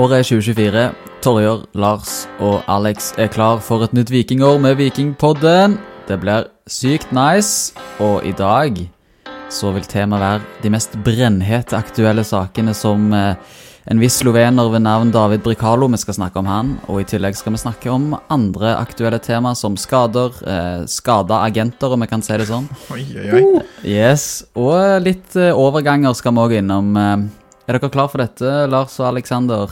Året er 2024. Torjer, Lars og Alex er klar for et nytt vikingår med Vikingpodden. Det blir sykt nice, og i dag så vil temaet være de mest brennhete aktuelle sakene som eh, en viss slovener ved navn David Bricalo. Vi skal snakke om han, og i tillegg skal vi snakke om andre aktuelle tema som skader, eh, skada agenter, om vi kan si det sånn. Oi, oi, oi. Yes, og litt eh, overganger skal vi òg innom. Eh, Er dere klar for dette, Lars og Aleksander?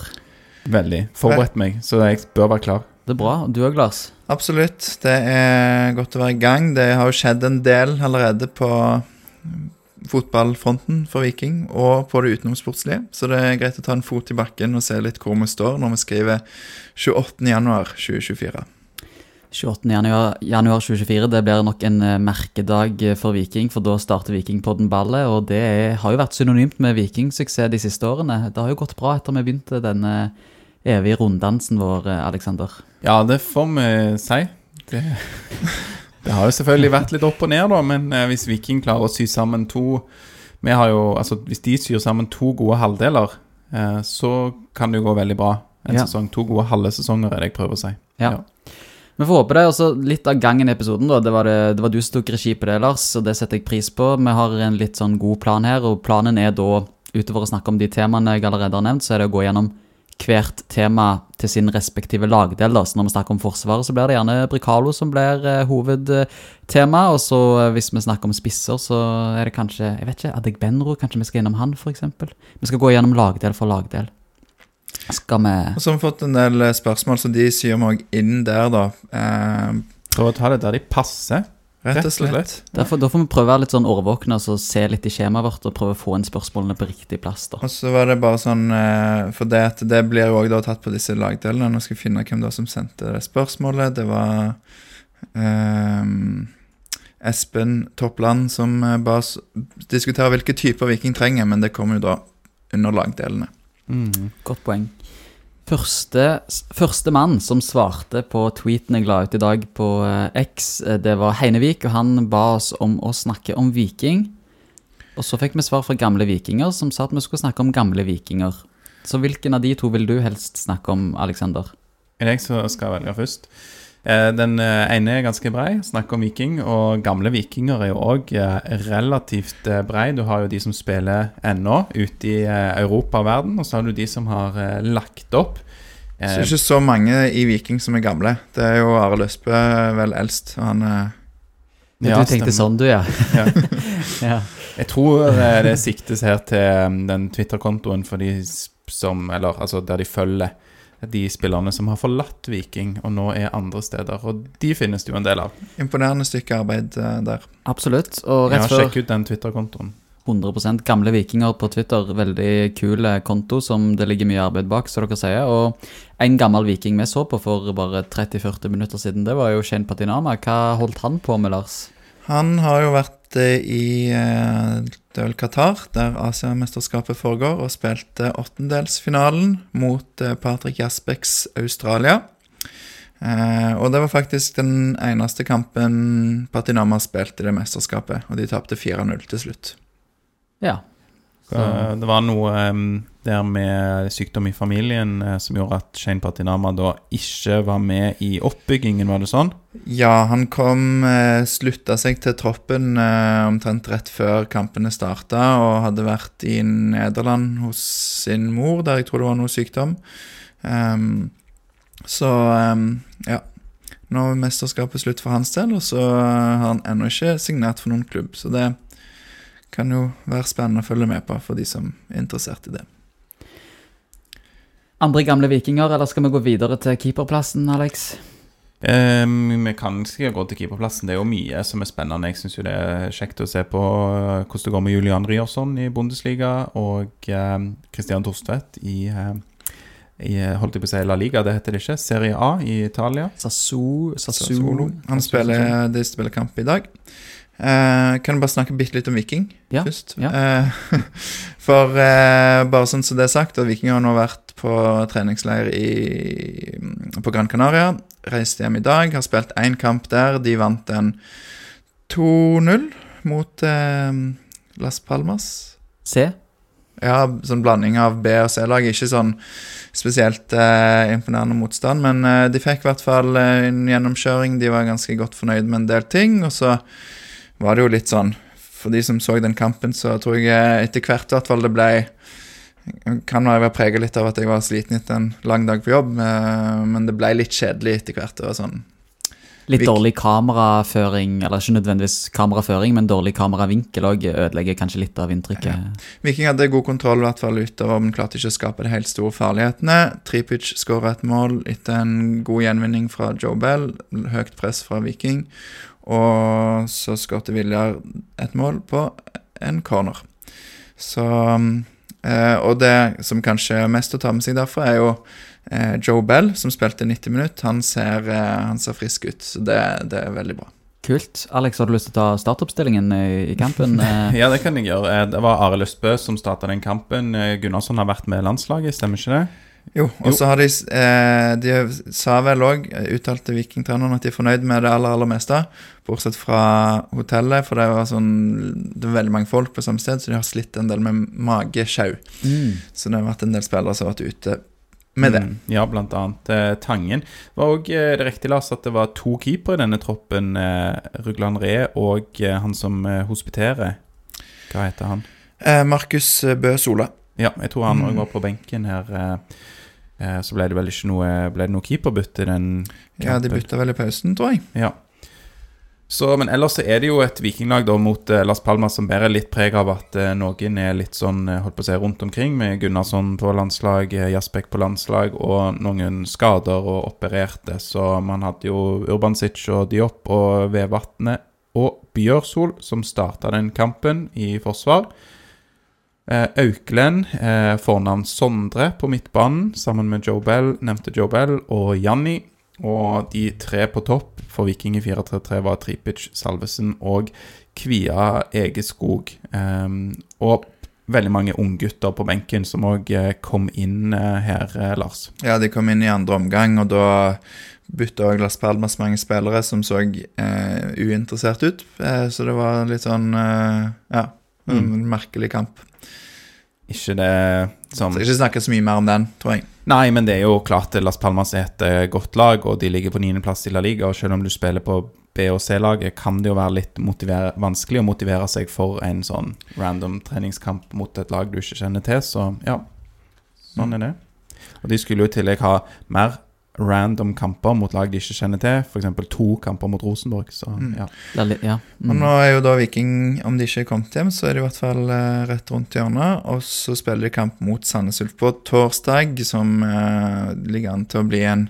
Veldig. Forberedt meg, så jeg bør være klar. Det er bra. Du òg, Lars? Absolutt. Det er godt å være i gang. Det har jo skjedd en del allerede på fotballfronten for Viking, og på det utenomsportslige. Så det er greit å ta en fot i bakken og se litt hvor vi står når vi skriver 28.1.2024. 28. Januar, januar 2024 det blir nok en eh, merkedag eh, for Viking, for da starter Vikingpodden ballet. Og det er, har jo vært synonymt med vikingsuksess de siste årene. Det har jo gått bra etter vi begynte denne evige runddansen vår, eh, Aleksander. Ja, det får vi si. Det, det har jo selvfølgelig vært litt opp og ned, da, men eh, hvis Viking klarer å sy sammen to vi har jo, altså Hvis de syr sammen to gode halvdeler, eh, så kan det jo gå veldig bra en Ja. sesong. To gode halve sesonger er det jeg prøver å si. Ja. Ja. Vi får håpe det. og så Litt av gangen i episoden, da. Det var, det, det var du som tok regi på det, Lars, og det setter jeg pris på. Vi har en litt sånn god plan her, og planen er da, utover å snakke om de temaene jeg allerede har nevnt, så er det å gå gjennom hvert tema til sin respektive lagdel. da, så Når vi snakker om Forsvaret, så blir det gjerne Bricalo som blir eh, hovedtema. Og så eh, hvis vi snakker om spisser, så er det kanskje jeg vet ikke, Adegbenro. Kanskje vi skal innom han, f.eks. Vi skal gå gjennom lagdel for lagdel. Skal vi Og så har vi fått en del eh, spørsmål, så de syr meg inn der, da. Eh, Prøv å ta det der de passer. rett og slett. Derfor, da får vi prøve å være litt sånn årvåkne og så se litt i skjemaet vårt og prøve å få inn spørsmålene på riktig plass. da. Og så var det bare sånn eh, For det, at det blir jo òg tatt på disse lagdelene. Nå skal jeg finne hvem det var som sendte det spørsmålet. Det var um, Espen Toppland som ba oss diskutere hvilke typer Viking trenger, men det kommer jo da under lagdelene. Mm. Godt poeng. Første, første mann som svarte på tweeten jeg la ut i dag på eh, X, eh, det var Heinevik, og han ba oss om å snakke om Viking. Og så fikk vi svar fra gamle vikinger som sa at vi skulle snakke om gamle vikinger. Så hvilken av de to vil du helst snakke om, Aleksander? Er det jeg som skal velge først? Eh, Den eh, ene er ganske brei, snakker om viking, og gamle vikinger er jo òg relativt eh, brei. Du har jo de som spiller ennå ute i Europa og verden, og så har du de som har lagt opp. Så det er ikke så mange i Viking som er gamle. Det er jo Are Løsbø vel eldst, og han er Ja, du tenkte stemmer. sånn, du, ja. Ja. Jeg tror det siktes her til um, den Twitter-kontoen for de som Eller altså der de følger de spillerne som har forlatt Viking og nå er andre steder. Og de finnes det jo en del av. imponerende stykke arbeid eh, der. Absolutt. Og rett før sjekk ut den Twitter-kontoen. 100 gamle vikinger på Twitter. Veldig kul eh, konto som det ligger mye arbeid bak, som dere sier. Og en gammel viking vi så på for bare 30-40 minutter siden, det var jo Shane Patinama. Hva holdt han på med, Lars? Han har jo vært eh, i eh, det er vel Qatar, der Asiamesterskapet foregår, og spilte åttendelsfinalen mot eh, Patrick Jasbecks Australia. Eh, og det var faktisk den eneste kampen Patinama spilte i det mesterskapet, og de tapte 4-0 til slutt. Ja. Så. Det var noe em, der med sykdom i familien eh, som gjorde at Shane Patinama da ikke var med i oppbyggingen, var det sånn? Ja, han kom eh, Slutta seg til troppen eh, omtrent rett før kampene starta, og hadde vært i Nederland hos sin mor, der jeg tror det var noe sykdom. Um, så um, ja. Nå er mesterskapet slutt for hans del, og så har han ennå ikke signert for noen klubb. Så det kan jo være spennende å følge med på for de som er interessert i det. Andre gamle vikinger, eller skal vi gå videre til keeperplassen, Alex? Um, vi kan sikkert gå til keeperplassen. Det er jo mye som er spennende. Jeg syns det er kjekt å se på eh, hvordan det går med Julian Ryerson i Bundesliga og eh, Christian Torstvedt i eh, i holdt jeg på å si La Liga, det heter det ikke. Serie A i Italia. Sassu. Sassuolo. Han spiller, de spiller kamp i dag. Eh, kan du bare snakke bitte litt om Viking Ja, først? ja. Uh, for uh, bare sånn som det er sagt, at Viking har nå vært på treningsleir i, på Gran Canaria. Reiste hjem i dag, har spilt én kamp der. De vant en 2-0 mot Las Palmas. C? Ja, sånn blanding av B- og C-lag. Ikke sånn spesielt imponerende motstand, men de fikk i hvert fall en gjennomkjøring. De var ganske godt fornøyd med en del ting. Og så var det jo litt sånn For de som så den kampen, så tror jeg eh, etter hvert i hvert fall det ble Kan være prega litt av at jeg var sliten etter en lang dag på jobb, eh, men det ble litt kjedelig etter hvert. Det var sånn Litt dårlig kameraføring, eller ikke nødvendigvis kameraføring, men dårlig kameravinkel òg ødelegger kanskje litt av inntrykket. Viking hadde god kontroll, i hvert fall utover, men klarte ikke å skape de helt store farlighetene. Tripic skåra et mål etter en god gjenvinning fra Joe Bell. Høyt press fra Viking. Og så skåret Viljar et mål på en corner. Så eh, Og det som kanskje er mest å ta med seg derfra, er jo eh, Joe Bell, som spilte 90 minutter. Han ser, eh, han ser frisk ut, så det, det er veldig bra. Kult. Alex, har du lyst til å ta startoppstillingen i, i kampen? Eh, Ja, det kan jeg gjøre. Eh, Det var Arild Østbø som starta den kampen. Eh, Gunnarsson har vært med i landslaget, stemmer ikke det? Jo, og så har de eh, De sa vel òg, uttalte vikingtreneren, at de er fornøyd med det aller, aller meste. Bortsett fra hotellet, for det var sånn Det var veldig mange folk på samme sted, så de har slitt en del med magesjau. mm. Så det har vært en del spillere som har vært ute med det. Mm, Ja, blant annet eh, Tangen. Var òg eh, det riktig, Lars, at det var to keepere i denne troppen. Eh, Rugland Ree og eh, han som eh, hospiterer. Hva heter han? Eh, Markus Bø Sola. Ja, jeg tror han òg Mm. var på benken her. Eh, eh, så ble det vel ikke noe Ble det noe keeperbytte i den Ja, de kampen? bytta vel i pausen, tror jeg. Ja. Så, men ellers så er det jo et vikinglag da mot eh, Las Palmas som bærer litt preg av at eh, noen er litt sånn eh, holdt på å si rundt omkring, med Gunnarsson på landslag, eh, Jasbekk på landslag og noen skader og opererte. Så man hadde jo Urbansic og Diop og Vevatnet og Bjørsol som starta den kampen i forsvar. Eh, Auklend, eh, fornavn Sondre på midtbanen, sammen med Joe Bell, nevnte Joe Bell, og Janni. Og de tre på topp for Viking i 4-3-3 var Tripic, Salvesen og Kvia Egeskog. Ehm, og veldig mange unggutter på benken som òg kom inn eh, her, eh, Lars. Ja, de kom inn i andre omgang, og da bytta òg Las Palmas mange spillere som så eh, uinteressert ut. Eh, så det var litt sånn eh, Ja, en merkelig kamp. Ikke det som Skal ikke snakke så mye mer om den, tror jeg. Nei, men det er jo klart Las Palmas er et eh, godt lag, og de ligger på niendeplass i La Liga. Og selv om du spiller på B- og C-laget, kan det jo være litt vanskelig å motivere seg for en sånn random treningskamp mot et lag du ikke kjenner til. Så ja, sånn er det. Og de skulle jo i tillegg ha mer random kamper mot lag de ikke kjenner til. F.eks. to kamper mot Rosenborg. Så Mm. ja. Litt- ja. Og Mm. nå er jo da Viking, om de ikke er kommet hjem, så er de i hvert fall eh, rett rundt hjørnet. Og så spiller de kamp mot Sandnes Ulf på torsdag, som eh, ligger an til å bli en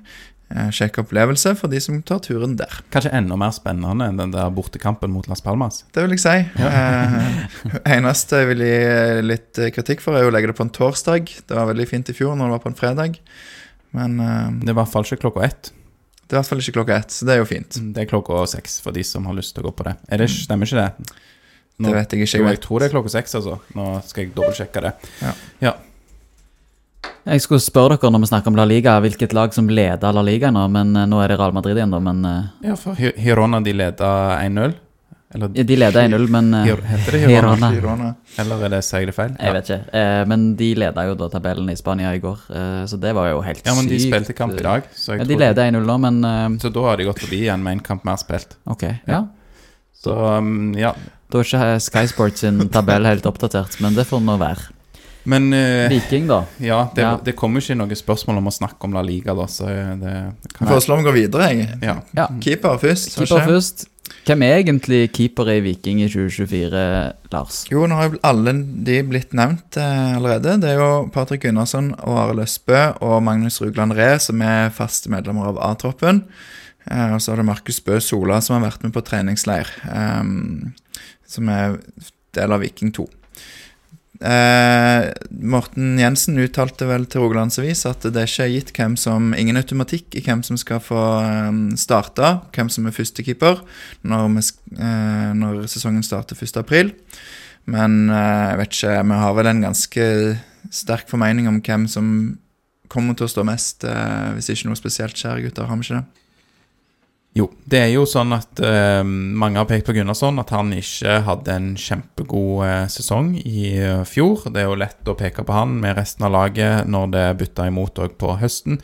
eh, kjekk opplevelse for de som tar turen der. Kanskje enda mer spennende enn den der bortekampen mot Las Palmas. Det vil jeg si. Eh, eneste jeg vil gi eh, litt eh, kritikk for, er å legge det på en torsdag. Det var veldig fint i fjor når det var på en fredag. Men eh, Det er i hvert fall ikke klokka ett. det er i hvert fall ikke klokka ett, så det er jo fint. Det er klokka seks for de som har lyst til å gå på det. Er det stemmer ikke det? Nå- Det vet jeg ikke. Jo, Jeg jeg tror det er klokka seks, altså. Nå skal jeg dobbeltsjekke det. Jeg skulle spørre dere når vi snakker om La Liga, hvilket lag som leder La Liga nå, men eh, nå er det Real Madrid igjen, da. Men eh, Ja, for Hi- Hirona de leder 1-0. Eller, ja, de leda 1-0, men eh, heter det Hirona? Hirona. Girona. Eller er det, sier jeg det feil? Jeg vet ikke. Eh, men de leda jo da tabellen i Spania i går, eh, så det var jo helt sykt. Ja, men de spilte kamp i dag, så jeg Ja, de leda 1-0 nå, men Så da har de gått forbi igjen med en kamp mer spilt. ok. Ja. Så um, ja. Da er ikke Sky Sports sin tabell helt oppdatert, men det får nå være. Men uh, Viking, da. ja, det, Ja. det kommer ikke noe spørsmål om å snakke om La Liga, da, så det Jeg kan foreslår vi går videre, jeg. ja. Ja. Keeper først. Keeper først. Hvem er egentlig keeper i Viking i 2024, Lars? Jo, nå har jo alle de blitt nevnt eh, allerede. Det er jo Patrick Gunnarsson og Arild Østbø og Magnus Rugland Ree som er faste medlemmer av A-troppen. Eh, og så har det Markus Bø Sola som har vært med på treningsleir, eh, som er del av Viking 2. Eh, Morten Jensen uttalte vel til Rogalands Avis at det ikke er gitt hvem som ingen automatikk i hvem som skal få eh, starte, hvem som er førstekeeper, når, eh, når sesongen starter 1.4. Men eh, jeg vet ikke, vi har vel en ganske sterk formening om hvem som kommer til å stå mest, eh, hvis ikke noe spesielt skjer, gutter. Har vi ikke det? Jo, det er jo sånn at uh, mange har pekt på Gunnarsson, at han ikke hadde en kjempegod uh, sesong i uh, fjor. Det er jo lett å peke på han med resten av laget når det bytta imot òg på høsten.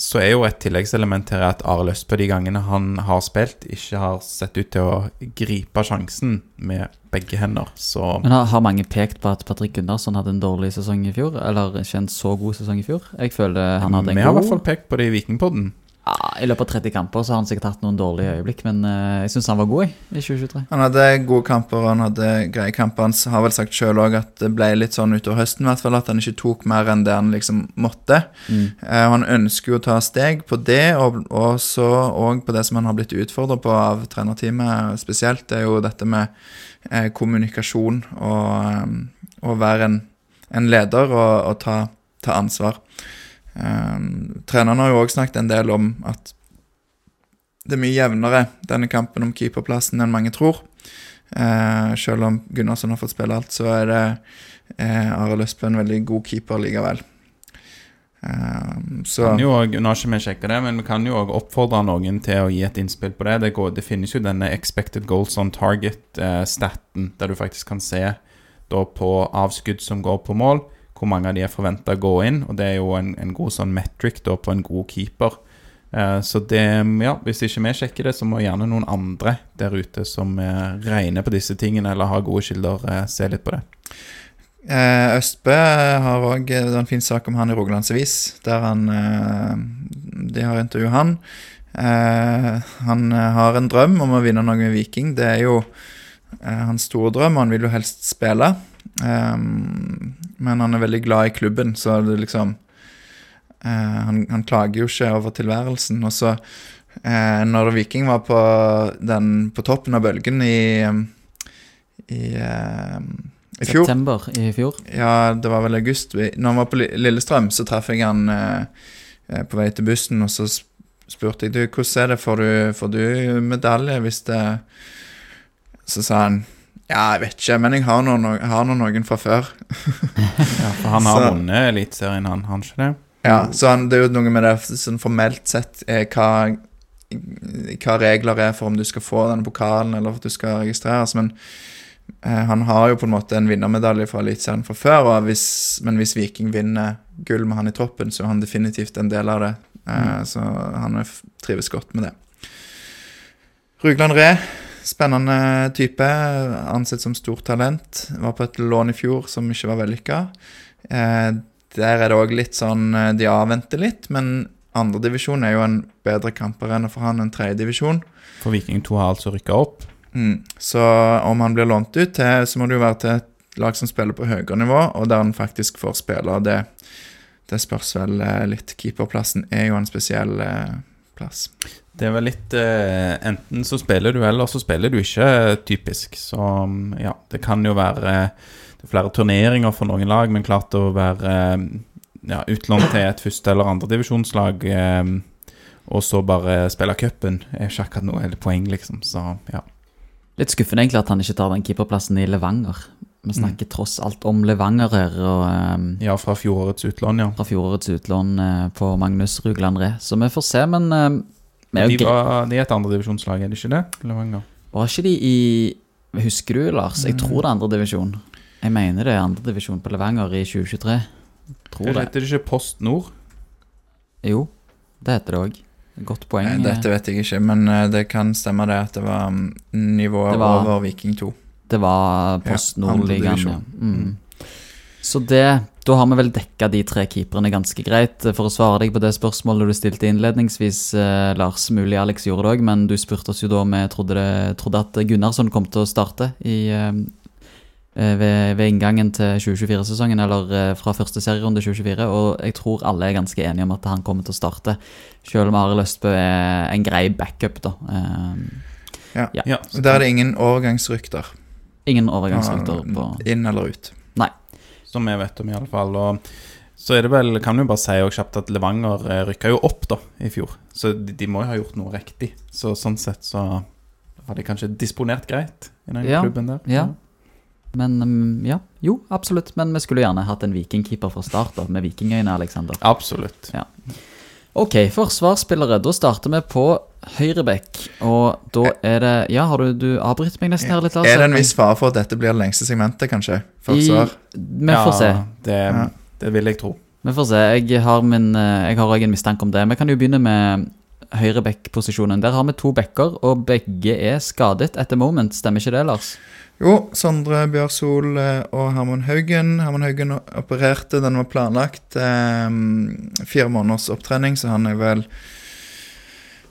Så er jo et tilleggselement her at Arild Østbø de gangene han har spilt, ikke har sett ut til å gripe sjansen med begge hender. Så Men har, har mange pekt på at Patrick Gunnarsson hadde en dårlig sesong i fjor? Eller ikke en så god sesong i fjor? Jeg føler han hadde en vi har i hvert fall pekt på det i Vikingpodden. Ja, I løpet av 30 kamper så har han sikkert hatt noen dårlige øyeblikk, men eh, jeg syns han var god i, i 2023. Han hadde gode kamper, og han hadde greie kamper. Han har vel sagt sjøl òg at det ble litt sånn utover høsten, i hvert fall, at han ikke tok mer enn det han liksom måtte. Mm. Eh, han ønsker jo å ta steg på det, og, og så òg på det som han har blitt utfordra på av trenerteamet spesielt. Det er jo dette med eh, kommunikasjon og, eh, å være en, en leder og, og ta, ta ansvar. Eh, treneren har jo òg snakket en del om at det er mye jevnere denne kampen om keeperplassen enn mange tror. Eh, selv om Gunnarsson har fått spille alt, så er det eh, Arild Østbø en veldig god keeper likevel. Eh, så Kan jo, også- nå har ikke vi sjekket det, men vi kan jo også oppfordre noen til å gi et innspill på det. Det, går, det finnes jo denne expected goals on target-staten, der du faktisk kan se da på avskudd som går på mål, hvor mange av de er forventa å gå inn. Og det er jo en, en god sånn metric da på en god keeper. Eh, så det, ja, hvis ikke vi sjekker det, så må gjerne noen andre der ute som eh, regner på disse tingene eller har gode kilder, eh, se litt på det. Østbø har òg en fin sak om han i Rogalands Avis, der De har intervjuet han. Han har en drøm om å vinne noe med Viking. Det er jo hans store drøm, og han vil jo helst spille. Eh, men han er veldig glad i klubben, så det liksom uh, han, han klager jo ikke over tilværelsen. Og så, uh, når Viking var på, den, på toppen av bølgen i, i, uh, i fjor September i fjor. ja, det var vel august. Når han var på Lillestrøm, så traff jeg han eh, på vei til bussen, og så spurte jeg du, hvordan er det, får du, får du medalje hvis det Så sa han ja, jeg vet ikke, men jeg har nå no jeg noen fra før. Ja, for han har Så- vunnet Eliteserien, han, har han ikke det? Ja, Så han, det er jo noe med det sånn formelt sett eh, hva, hva regler er for om du skal få denne pokalen, eller at du skal registreres. Men eh, han har jo på en måte en vinnermedalje fra Eliteserien fra før. Og hvis, men hvis Viking vinner gull med han i troppen, så er han definitivt en del av det. Eh, Så han er, trives godt med det. Rugland Re, spennende type. Ansett som stort talent. Var på et lån i fjor som ikke var vellykka. Eh, der er det òg litt sånn eh, De avventer litt, men andredivisjon er jo en bedre kamparena for han enn tredjedivisjon. For Viking 2 har altså rykka opp. Mm. Så om han blir lånt ut til, så må det jo være til et lag som spiller på høyere nivå, og der han faktisk får spille. Det, det spørs vel eh, litt. Keeperplassen er jo en spesiell eh, plass. Det er vel litt eh, Enten så spiller du, eller så spiller du ikke, eh, typisk. Så mm, ja, det kan jo være eh, det er flere turneringer for noen lag, men klart å være eh, ja, utlånt til et første- eller andredivisjonslag eh, og så bare spille cupen, er ikke akkurat noe eller poeng, liksom. Så ja. Litt skuffende egentlig at han ikke tar den keeperplassen i Levanger. Vi snakker tross alt om Levanger her, og um, ja, fra fjorårets utlån, ja. fra fjorårets utlån uh, på Magnus Rugland Re. Så vi får se, men ehm, vi er De, var, de er et andredivisjonslag, er det ikke det? Levanger. Var ikke de i Husker du, Lars? Jeg tror det er andredivisjon. Jeg mener det er andredivisjon på Levanger i 2023. Tror det. Heter det ikke Post Nord? Jo, det heter det òg. Godt poeng. Eh, Dette vet jeg ikke, men eh, det kan stemme det at det var mm, nivået Det var- over Viking 2. Det var Post Nord-ligaen, ja. Mm. Så det Da har vi vel dekka de tre keeperne ganske greit. For å svare deg på det spørsmålet du stilte innledningsvis, eh, Lars. Mulig Alex gjorde det òg, men du spurte oss jo da om vi trodde, det, trodde at Gunnarsson kom til å starte i eh, eh, ved, ved inngangen til 2024-sesongen, eller eh, fra første serierunde 2024. Og jeg tror alle er ganske enige om at han kommer til å starte, selv om Arild Østbø er en grei backup, da. Eh, Ja. Ja. Ja, Så der er det ingen overgangsrykter. ingen overgangsrykter på Inn eller ut. Som vi vet om, iallfall. Og så er det vel, kan vi jo bare si og kjapt at Levanger eh, rykka jo opp da i fjor. Så de, de må jo ha gjort noe riktig. Så sånn sett så har de kanskje disponert greit i den Ja, klubben der. ja. Men mm, ja, jo, absolutt. Men vi skulle gjerne hatt en vikingkeeper fra start, da, med vikingøyne, Aleksander. Absolutt. Ok, forsvarsspillere. Da starter vi på høyrebekk. Og da er det Ja, har du, du avbryter meg nesten her litt? Altså. Er det en viss fare for at dette blir det lengste segmentet, kanskje? Forsvar? I, vi får se. Det, Ja. det vil jeg tro. Vi får se. Jeg har min eh, Jeg har også en mistanke om det. Vi kan jo begynne med høyreback-posisjonen. Der har vi to backer, og begge er skadet at the moment. Stemmer ikke det, Lars? Jo, Sondre Bjørsol eh, og Herman Haugen. Herman Haugen opererte, den var planlagt. Eh, fire måneders opptrening, så han er vel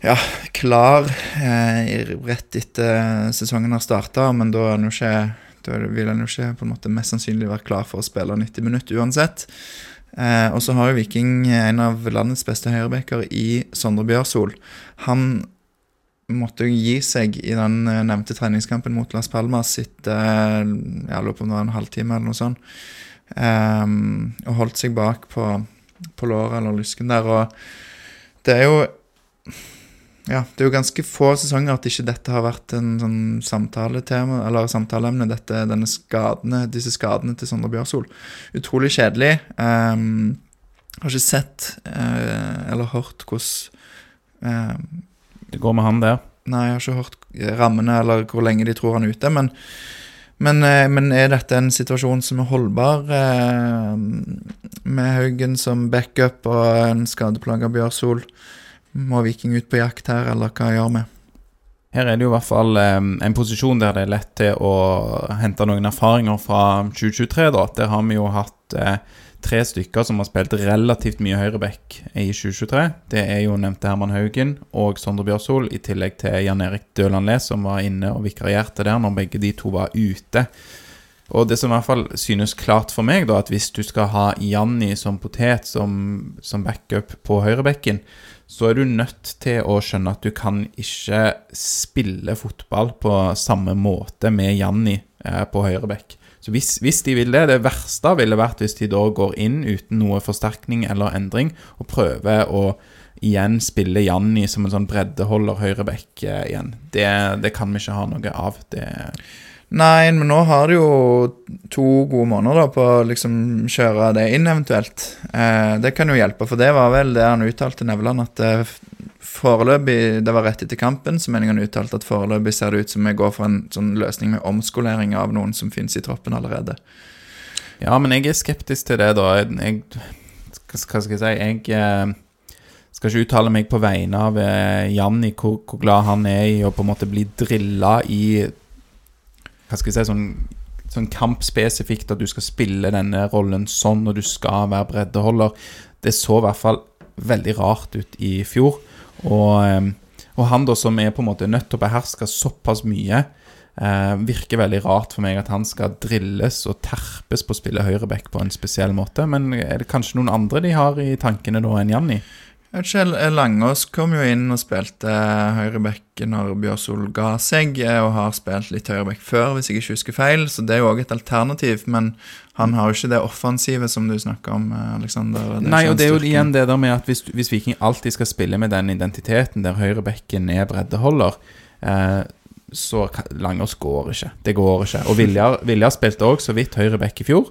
ja, klar eh, rett etter sesongen har starta. Men da, ikke, da vil han jo ikke på en måte mest sannsynlig være klar for å spille 90 minutter uansett. Eh, og så har jo Viking en av landets beste høyrebacker i Sondre Bjørsol. Han måtte jo gi seg i den eh, nevnte treningskampen mot Las Palmas etter eh, jeg lurer på om det var en halvtime eller noe sånt. Ehm, og holdt seg bak på, på låret eller lysken der. Og det er jo ja, det er jo ganske få sesonger at ikke dette har vært en sånn samtaletema, eller samtaleemne, dette, skadene, disse skadene til Sondre Bjørsol. Utrolig kjedelig. Um, har ikke sett uh, eller hørt hvordan ehm, Det går med han der. Nei, jeg har ikke hørt rammene eller hvor lenge de tror han er ute. Men, men, eh, men er dette en situasjon som er holdbar, eh, med Haugen som backup og en skadeplaga Bjørsol? Må Viking ut på jakt her, eller hva gjør vi? Her er det jo i hvert fall en posisjon der det er lett til å hente noen erfaringer fra 2023. da. Der har vi jo hatt eh, tre stykker som har spilt relativt mye høyreback i 2023. Det er jo nevnte Herman Haugen og Sondre Bjørsol, i tillegg til Jan Erik Døland Le, som var inne og vikarierte der når begge de to var ute. Og det som i hvert fall synes klart for meg, da, at hvis du skal ha Janni som potet som, som backup på høyrebekken, så er du nødt til å skjønne at du kan ikke spille fotball på samme måte med Janni eh, på høyreback. Så hvis, hvis de vil det Det verste ville vært hvis de da går inn uten noe forsterkning eller endring, og prøver å igjen spille Janni som en sånn breddeholder høyreback eh, igjen. Det, det kan vi ikke ha noe av. Det Nei, men nå har de jo to gode måneder da på å liksom kjøre det inn, eventuelt. Eh, det kan jo hjelpe, for det var vel det han uttalte Nevland, at eh, foreløpig Det var rett etter kampen, så mener han uttalte at foreløpig ser det ut som vi går for en sånn løsning med omskolering av noen som finnes i troppen allerede. Ja, men jeg er skeptisk til det, da. Jeg, hva skal jeg si Jeg eh, skal ikke uttale meg på vegne av eh, Janni, hvor, hvor glad han er i å på en måte bli drilla i Hva skal jeg si sånn, sånn kampspesifikt, at du skal spille denne rollen sånn, og du skal være breddeholder. Det så i hvert fall veldig rart ut i fjor. Og, og han da som er på en måte nødt til å beherske såpass mye, eh, virker veldig rart for meg at han skal drilles og terpes på å spille høyreback på en spesiell måte. Men er det kanskje noen andre de har i tankene da enn Janni? Jeg vet ikke, Langås kom jo inn og spilte høyreback når Bjørsol ga seg, eh, og har spilt litt høyreback før, hvis jeg ikke husker feil, så det er jo òg et alternativ. Men han har jo ikke det offensive som du snakker om, Aleksander. Alexander. Er Nei, og det er jo igjen det der med at hvis, hvis Viking alltid skal spille med den identiteten der høyrebacken er breddeholder, eh, så Langås går ikke. Det går ikke. Og Viljar, Viljar spilte òg så vidt høyreback i fjor.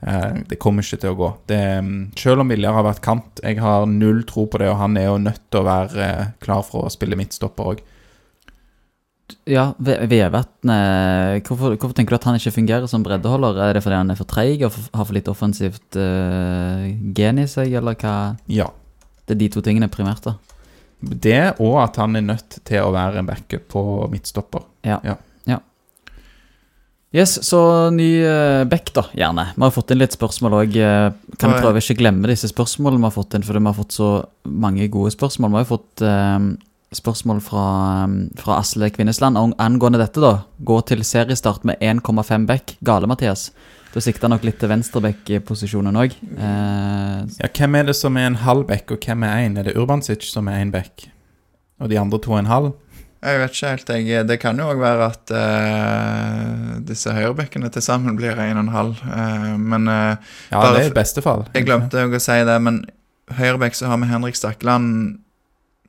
Eh, det kommer ikke til å gå. Det, mm, selv om Viljar har vært kant, jeg har null tro på det, og han er jo nødt til å være eh, klar for å spille midtstopper òg. Ja, Vevatn Vevatnet hvorfor, hvorfor tenker du at han ikke fungerer som breddeholder? Er det fordi han er for treig og har for litt offensivt uh, gen i seg, eller hva? Ja. Det er de to tingene primært, da. Det, og at han er nødt til å være en backup på midtstopper. Yes, så ny uh, back, da, gjerne. Vi har fått inn litt spørsmål òg. kan vi prøve ikke glemme disse spørsmålene vi har fått inn, fordi vi har fått så mange gode spørsmål. Vi har jo fått eh, spørsmål fra, fra Asle Kvinnesland ang- angående dette, da. Gå til seriestart med 1,5 back. Gale, Mathias. Du sikta nok litt til venstreback-posisjonen òg. Uh, Ja, hvem er det som er en halv back, og hvem er én? Er det Urbansic som er én back? Og de andre to er en halv? Jeg vet ikke helt, jeg. Det kan jo òg være at uh, disse høyrebekkene til sammen blir 1,5. Uh, men uh, Ja, det er i beste fall. jeg glemte å si det, men høyrebekk så har vi Henrik Stakkeland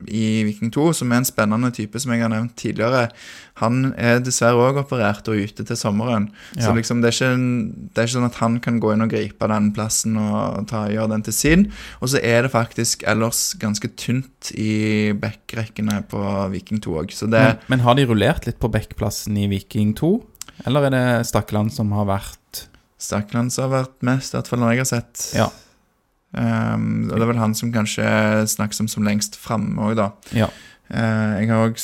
i Viking 2, som er en spennende type, som jeg har nevnt tidligere. Han er dessverre òg operert og ute til sommeren. Så liksom det er, ikke, det er ikke sånn at han kan gå inn og gripe den plassen og ta, gjøre den til sin. Og så er det faktisk ellers ganske tynt i backrekkene på Viking 2 òg. Men, men har de rullert litt på backplassen i Viking 2? Eller er det Stakkeland som har vært Stakkeland som har vært mest, i hvert fall når jeg har sett. Ja. Ehm, og det er vel han som kanskje snakkes om som lengst framme òg, da. Ja. Uh, jeg har òg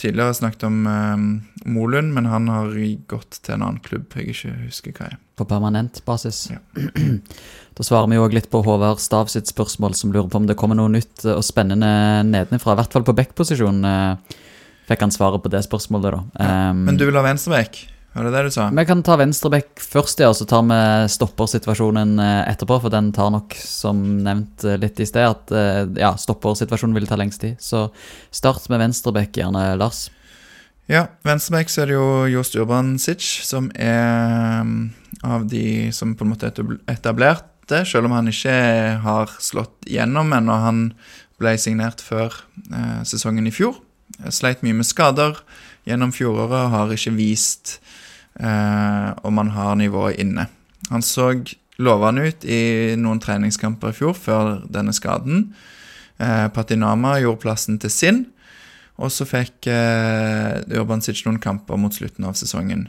tidligere snakket om um, Molund, men han har gått til en annen klubb jeg ikke husker hva er. På permanent basis. Ja. da svarer vi òg litt på Håvard Stav sitt spørsmål, som lurer på om det kommer noe nytt og spennende nedenfra. I hvert fall på backposisjon uh, fikk han svaret på det spørsmålet, da. Um, Men du vil ha venstreback? Var det det du sa? Vi kan ta venstreback først, ja, og så tar vi stoppersituasjonen eh, etterpå. For den tar nok, som nevnt eh, litt i sted, at eh, ja, stoppersituasjonen vil ta lengst tid. Så start med venstreback, gjerne, Lars. Ja, venstreback så er det jo Jost Urbansic, som er um, av de som på en måte er etablerte, selv om han ikke har slått gjennom ennå. Han ble signert før eh, sesongen i fjor. Sleit mye med skader gjennom fjoråret og har ikke vist eh, om han har nivået inne. Han så lovende ut i noen treningskamper i fjor før denne skaden. Eh, Patinama gjorde plassen til sin. Og så fikk eh, Urbancic noen kamper mot slutten av sesongen.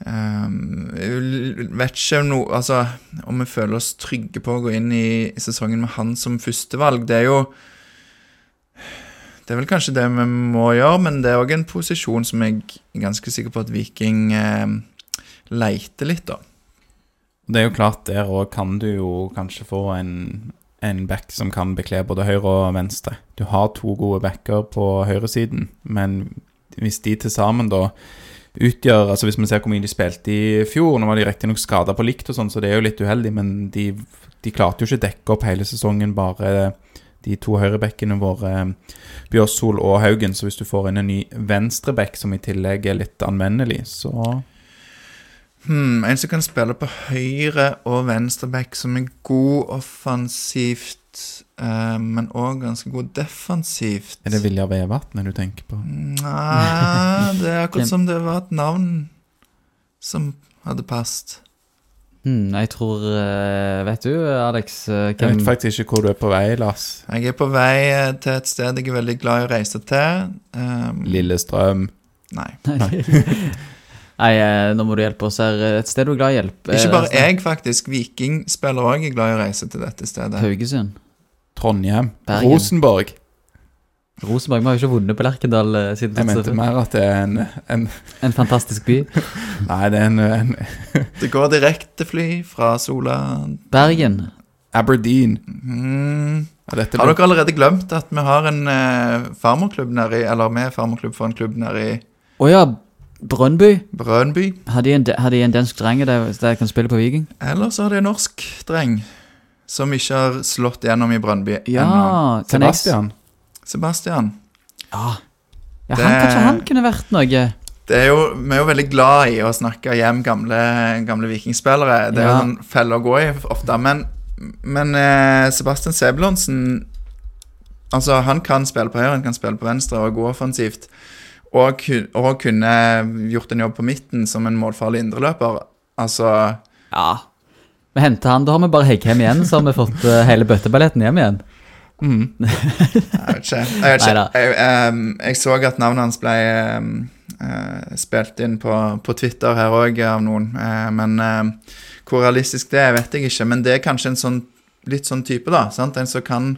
Um, vet ikke no, altså, om vi føler oss trygge på å gå inn i sesongen med han som førstevalg. Det er jo Det er vel kanskje det vi må gjøre, men det er òg en posisjon som jeg er ganske sikker på at Viking eh, leiter litt, da. Det er jo klart, der òg kan du jo kanskje få en, en back som kan bekle både høyre og venstre. Du har to gode backer på høyresiden, men hvis de til sammen da utgjør Altså Hvis vi ser hvor mye de spilte i fjor, nå var de riktignok skada på likt, og sånn, så det er jo litt uheldig, men de, de klarte jo ikke dekke opp hele sesongen, bare de to høyrebekkene våre, Bjørsol og Haugen. Så hvis du får inn en ny venstrebekk som i tillegg er litt anvendelig, så Hmm, en som kan spille på høyre og venstrebekk, som er god offensivt, eh, men òg ganske god defensivt. er det Viljar Vevatnet du tenker på. Nei, det er akkurat som det var et navn som hadde passet. Hmm, jeg tror eh, Vet du, Alex, hvem... Jeg vet faktisk ikke hvor du er på vei, Lars. Jeg er på vei eh, til et sted jeg er veldig glad i å reise til. Um, Lillestrøm. Nei. Nei, eh, nå må du hjelpe oss her. Et sted du er glad i hjelp. Ikke Eh, bare jeg, faktisk. Viking-spiller òg er glad i å reise til dette stedet. Haugesund. Trondheim. Bergen. Rosenborg. Rosenborg. Vi har jo ikke vunnet på Lerkendal eh, siden Jeg mente mer at det er en, en En fantastisk by. Nei, det er en, en Det går direktefly fra Sola. Bergen. Aberdeen. Mm. Ja, dette Har blir- dere allerede glemt at vi har en eh, farmerklubb nedi i Eller vi er farmerklubb for en klubb nedi i Å ja, Brønnby. Brønnby? Har de en, har de en dansk dreng der, der kan spille på Viking? Eller så har de en norsk dreng som ikke har slått gjennom i Brønnby Ja, ennå. jeg Sebastian. Sebastian. Ja. ja Det- han, kanskje han kunne vært noe. Det er jo, vi er jo veldig glad i å snakke hjem gamle, gamle vikingspillere. Det er Ja. jo en felle å gå i ofte. Men, men eh, Sebastian Sebulonsen Altså, han kan spille på høyre, han kan spille på venstre og gå offensivt. Og, og kunne gjort en jobb på midten som en målfarlig indreløper. Altså Ja. Vi henter han, da har vi bare Heggheim igjen, så har vi fått eh, hele bøtteballetten hjem igjen. Mm. Jeg vet ikke. Jeg, vet ikke. Jeg, um, jeg så at navnet hans ble um, uh, spilt inn på, på Twitter her òg av noen. Uh, men uh, hvor realistisk det er, vet jeg ikke. Men det er kanskje en sånn litt sånn type, da. Sant? En som kan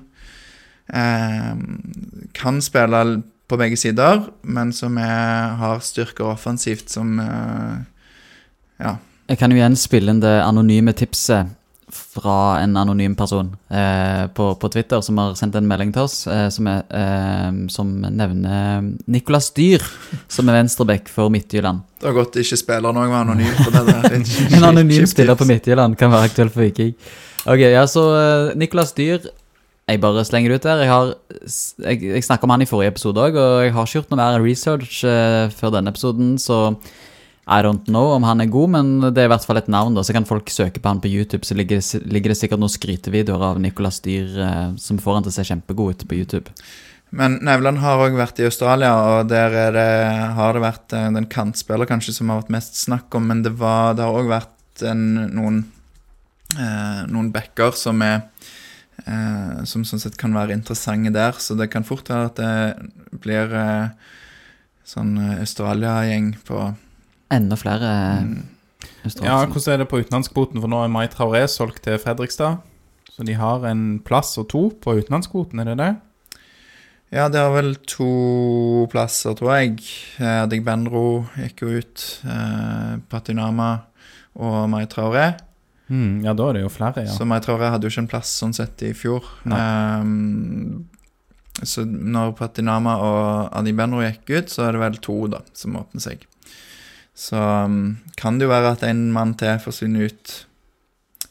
Kan spille på begge sider, men som er, har styrker offensivt som eh, Ja. Jeg kan jo igjen spille inn det anonyme tipset fra en anonym person eh, på, på Twitter som har sendt en melding til oss, eh, som, er, eh, som nevner Nicolas Dyr som er venstreback for Midtjylland. Det har godt ikke spiller noe anonym. på det der. En anonym spiller på Midtjylland kan være aktuell for Viking. Ok, ja, så eh, Nicolas Dyr jeg bare slenger det ut der. Jeg, har, jeg, jeg snakka om han i forrige episode òg, og jeg har ikke gjort noe mer research eh, før denne episoden, så I don't know om han er god, men det er i hvert fall et navn. da, Så kan folk søke på han på YouTube, så ligger, det- ligger det sikkert noen skrytevideoer av Nicolas Dyr eh, som får han til å se kjempegod ut på YouTube. Men Nevland har òg vært i Australia, og der er det, har det vært eh, den kantspiller kanskje som har vært mest snakk om, men det, var, det har òg vært en, noen, eh, noen backer som er eh, Som sånn sett kan være interessante der, så det kan fort være at det blir eh, sånn eh, Australia-gjeng på Enda flere eh, mm, Ja. Hvordan er det på utenlandskvoten? For nå er Mai Traoré solgt til Fredrikstad. Så de har en plass og to på utenlandskvoten, er det det? Ja, det har vel to plasser, tror jeg. Eh, Adegbenro gikk jo ut. Eh, Patinama og Mai Traoré. Mm, ja, da er det jo flere, ja. Så Mai Traoré hadde jo ikke en plass sånn sett i fjor. Ehm, så når Patinama og Adegbenro gikk ut, så er det vel to da, som åpner seg. Så um, kan det jo være at en mann til forsvinner ut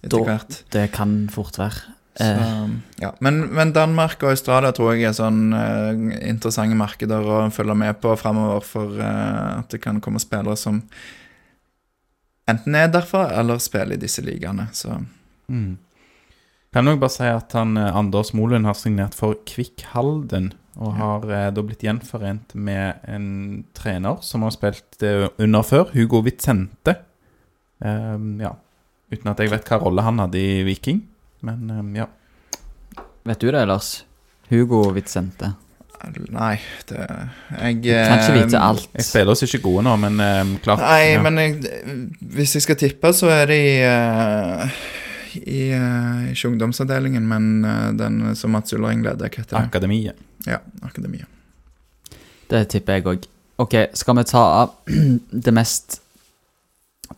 etter hvert. Det kan fort være. Så, Eh, ja. men, men Danmark og Australia tror jeg er sånn uh, interessante markeder å følge med på framover, for uh, at det kan komme spillere som enten er derfra eller spiller i disse ligaene. Så Mm. Kan jeg bare si at han, Anders Molund har signert for Kvikk Halden, og har eh, da blitt gjenforent med en trener som har spilt eh, under før, Hugo Vicente. Eh, ja. Uten at jeg vet hva rolle han hadde i Viking, men ehm, ja. vet du det, Lars? Hugo Vicente. nei, det Jeg Kan ikke eh, vite alt. Jeg spiller oss ikke gode nå, men ehm, klart Nei, ja. men jeg, hvis jeg skal tippe, så er det i uh, i, uh, ikke ungdomsavdelingen, men uh, den som Mats Ullering leder. Hva heter det? Akademiet. Ja, akademia. Det tipper jeg òg. Ok, skal vi ta av det mest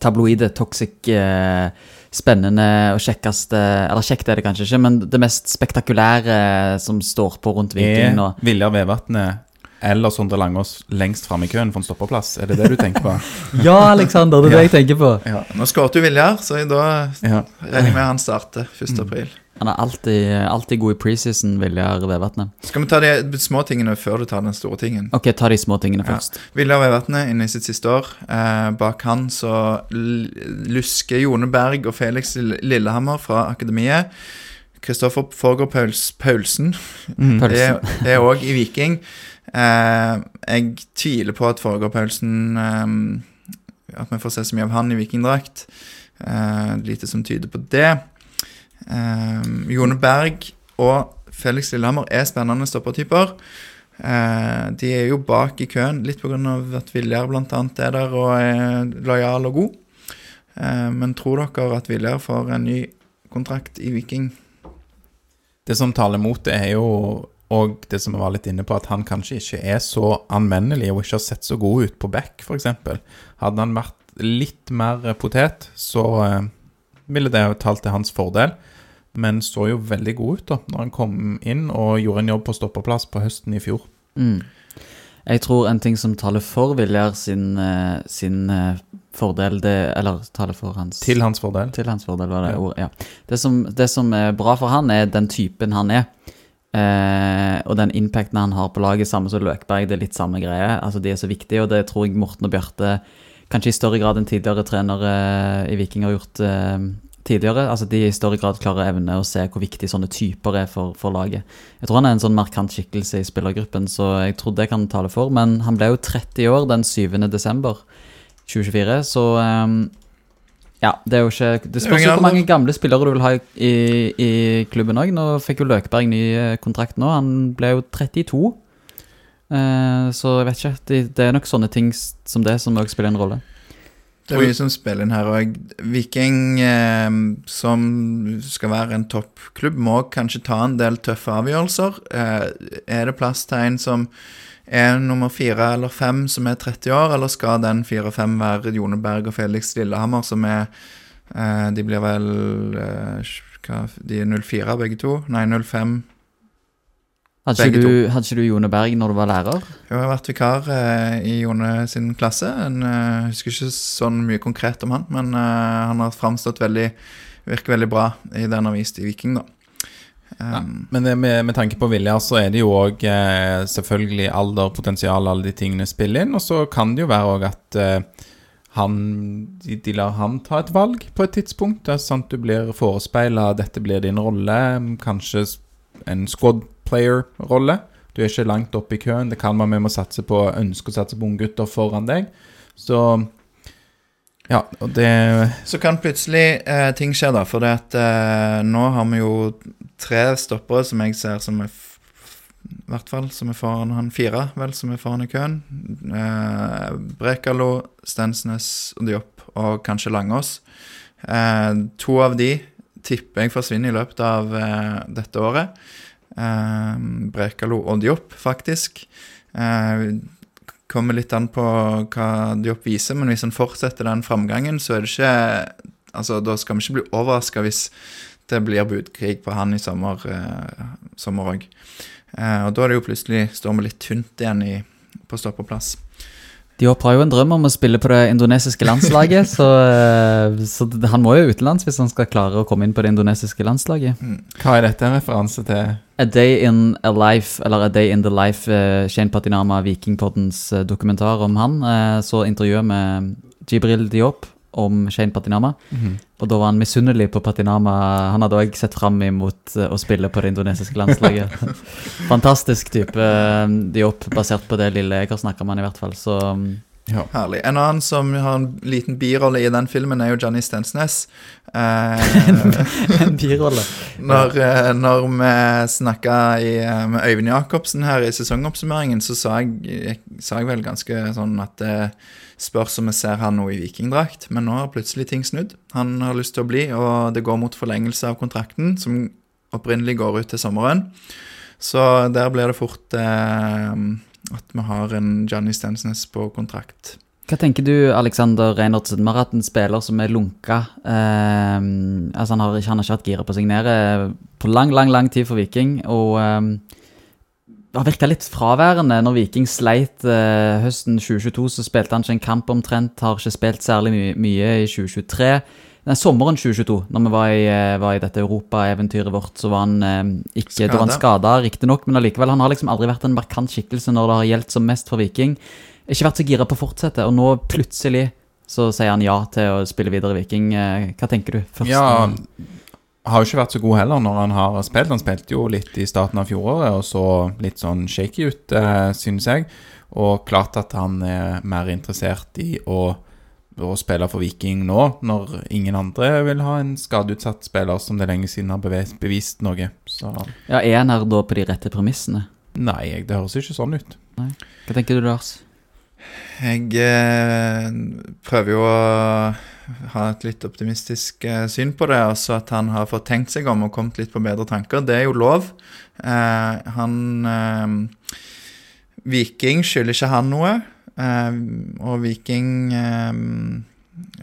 tabloide, toxic, eh, spennende og kjekkeste Eller kjekt er det kanskje ikke, men det mest spektakulære som står på rundt Viking Er nå. Viljar Vevatnet eller Sondre Langås lengst fram i køen for en stoppeplass? Er det det du tenker på? Ja, Aleksander, det er det jeg tenker på. Ja, Nå skåret jo Viljar, så da Ja. regner jeg med han starter 1. april. Han er alltid, alltid god i preseason, Viljar Vevatnet. Skal vi ta de små tingene før du tar den store tingen? Ok, ta de små tingene Ja. først. Viljar Vevatnet inne i sitt siste år. Eh, bak han så lusker Jone Berg og Felix Lillehammer fra Akademiet. Kristoffer Forger Pauls, Paulsen Mm. Pølsen. er òg i Viking. Eh, jeg tviler på at Forger Paulsen eh, At vi får se så mye av han i vikingdrakt. Eh, lite som tyder på det. Eh, Jone Berg og Felix Lillehammer er spennende stoppertyper. Eh, de er jo bak i køen, litt pga. at Viljar bl.a. er der og er lojal og god. Eh, men tror dere at Viljar får en ny kontrakt i Viking? Det som taler mot det, er jo og det som jeg var litt inne på, at han kanskje ikke er så anvendelig og ikke har sett så god ut på back, f.eks. Hadde han vært litt mer potet, så eh, ville det talt til hans fordel. Men så jo veldig god ut da når han kom inn og gjorde en jobb på stoppeplass på høsten i fjor. Mm. Jeg tror en ting som taler for Viljar sin, eh, sin eh, fordel, det Eller taler for hans Til hans fordel. Til hans fordel, var det Ja. ordet. Ja. Det, som, det som er bra for han, er den typen han er. Eh, og den impacten han har på laget, samme som Løkberg, det er litt samme greie. Altså De er så viktige, og det tror jeg Morten og Bjarte kanskje i større grad enn tidligere trenere i Viking har gjort eh, tidligere. Altså De i større grad klarer evne å se hvor viktig sånne typer er for, for laget. Jeg tror han er en sånn markant skikkelse i spillergruppen, så jeg tror det kan tale for. Men han ble jo 30 år den 7. desember 2024, så um, ja, det er jo ikke Det spørs jo hvor mange gamle spillere du vil ha i, i klubben òg. Nå fikk jo Løkberg ny eh, kontrakt nå. Han ble jo 32. Uh, så jeg vet ikke. Det, det er nok sånne ting som det som òg spiller en rolle. Det er mye som spiller inn her. òg. Viking, eh, som skal være en toppklubb, må kanskje ta en del tøffe avgjørelser. Eh, er det plass til en som er nummer fire eller fem, som er 30 år, eller skal den fire og fem være Jone Berg og Felix Lillehammer, som er eh, De blir vel eh, hva, De er 04 begge to? Nei, 05. Hadde ikke, du, hadde ikke du Jone Berg når du var lærer? Jeg har vært vikar eh, i Jone sin klasse. En, eh, husker ikke sånn mye konkret om han, men eh, han har framstått veldig Virker veldig bra i det han har vist i Viking, da. Um, Men det, med, med tanke på Vilja, så er det jo òg eh, selvfølgelig alder, potensial, alle de tingene spiller inn. Og så kan det jo være òg at eh, han, de, de lar han ta et valg på et tidspunkt. Det er sant du blir forespeila dette blir din rolle. Kanskje en squad player-rolle. Du er ikke langt oppe i køen. Det kan være vi må satse på ønske å satse på unggutter foran deg. Så ja, og det Så kan plutselig eh, ting skje, da. For det at eh, nå har vi jo tre stoppere som jeg ser som er I hvert fall som er foran han fire, vel, som er foran i køen. Eh, Brekalo, Stensnes og Diop, og kanskje Langås. Eh, to av de tipper jeg forsvinner i løpet av eh, dette året. Eh, Brekalo og Diop, faktisk. Eh, kommer litt an på hva Diop viser, men hvis han fortsetter den framgangen, så er det ikke Altså, da skal vi ikke bli overraska hvis det blir budkrig på han i sommer òg. Eh, og da er det jo plutselig står vi litt tynt igjen i, på stoppeplass. Diop har jo en drøm om å spille på det indonesiske landslaget, så, eh, så han må jo utenlands hvis han skal klare å komme inn på det indonesiske landslaget. Hva er dette en referanse til? A Day in a Life, eller A Day in the Life, eh, Shane Patinama, Vikingpoddens eh, dokumentar om han, så intervjuet med Jibril Diop om Shane Patinama, og da var han misunnelig på Patinama. Han hadde òg sett fram imot eh, å spille på det indonesiske landslaget. Fantastisk type jobb, basert på det lille jeg har snakka med han i hvert fall, så ja. Herlig. En annen som har en liten birolle i den filmen, er jo Johnny Stensnes. Eh, en birolle. Når, eh, når vi snakka eh, med Øyvind Jacobsen her i sesongoppsummeringen, så sa jeg, jeg, sa jeg vel ganske sånn at det spørs om vi ser han nå i vikingdrakt. Men nå har plutselig ting snudd. Han har lyst til å bli, og det går mot forlengelse av kontrakten, som opprinnelig går ut til sommeren. Så der blir det fort eh, at vi har en Johnny Stensnes på kontrakt. Hva tenker du, Alexander Reinertsen? Vi har hatt en spiller som er lunka. Eh, altså han, har han har ikke hatt giret på å signere på lang, lang lang tid for Viking. Og eh, har virka litt fraværende når Viking sleit eh, høsten 2022. Så spilte han ikke en kamp omtrent, har ikke spilt særlig my mye i 2023. Nei, sommeren 2022, når vi var i, eh, var i dette europaeventyret vårt, så var han eh, ikke Da var han skada, riktignok, men allikevel. Han har liksom aldri vært en markant skikkelse når det har gjeldt som mest for Viking. Ikke vært så gira på å fortsette, og nå plutselig så sier han ja til å spille videre i Viking. Eh, Hva tenker du? Først? Ja, har jo ikke vært så god heller når han har spilt. Han spilte jo litt i starten av fjoråret og så litt sånn shaky ut, eh, synes jeg. Og klart at han er mer interessert i å, å spille for Viking nå, når ingen andre vil ha en skadeutsatt spiller som det er lenge siden har bevist, bevist noe. Så Ja, Er han her da på de rette premissene? nei, det høres ikke sånn ut. Hva tenker du, Lars? Jeg eh, prøver jo å ha et litt optimistisk eh, syn på det. Altså at han har fått tenkt seg om og kommet litt på bedre tanker. Det er jo lov. Eh, han eh, Viking skylder ikke han noe. Eh, og Viking eh,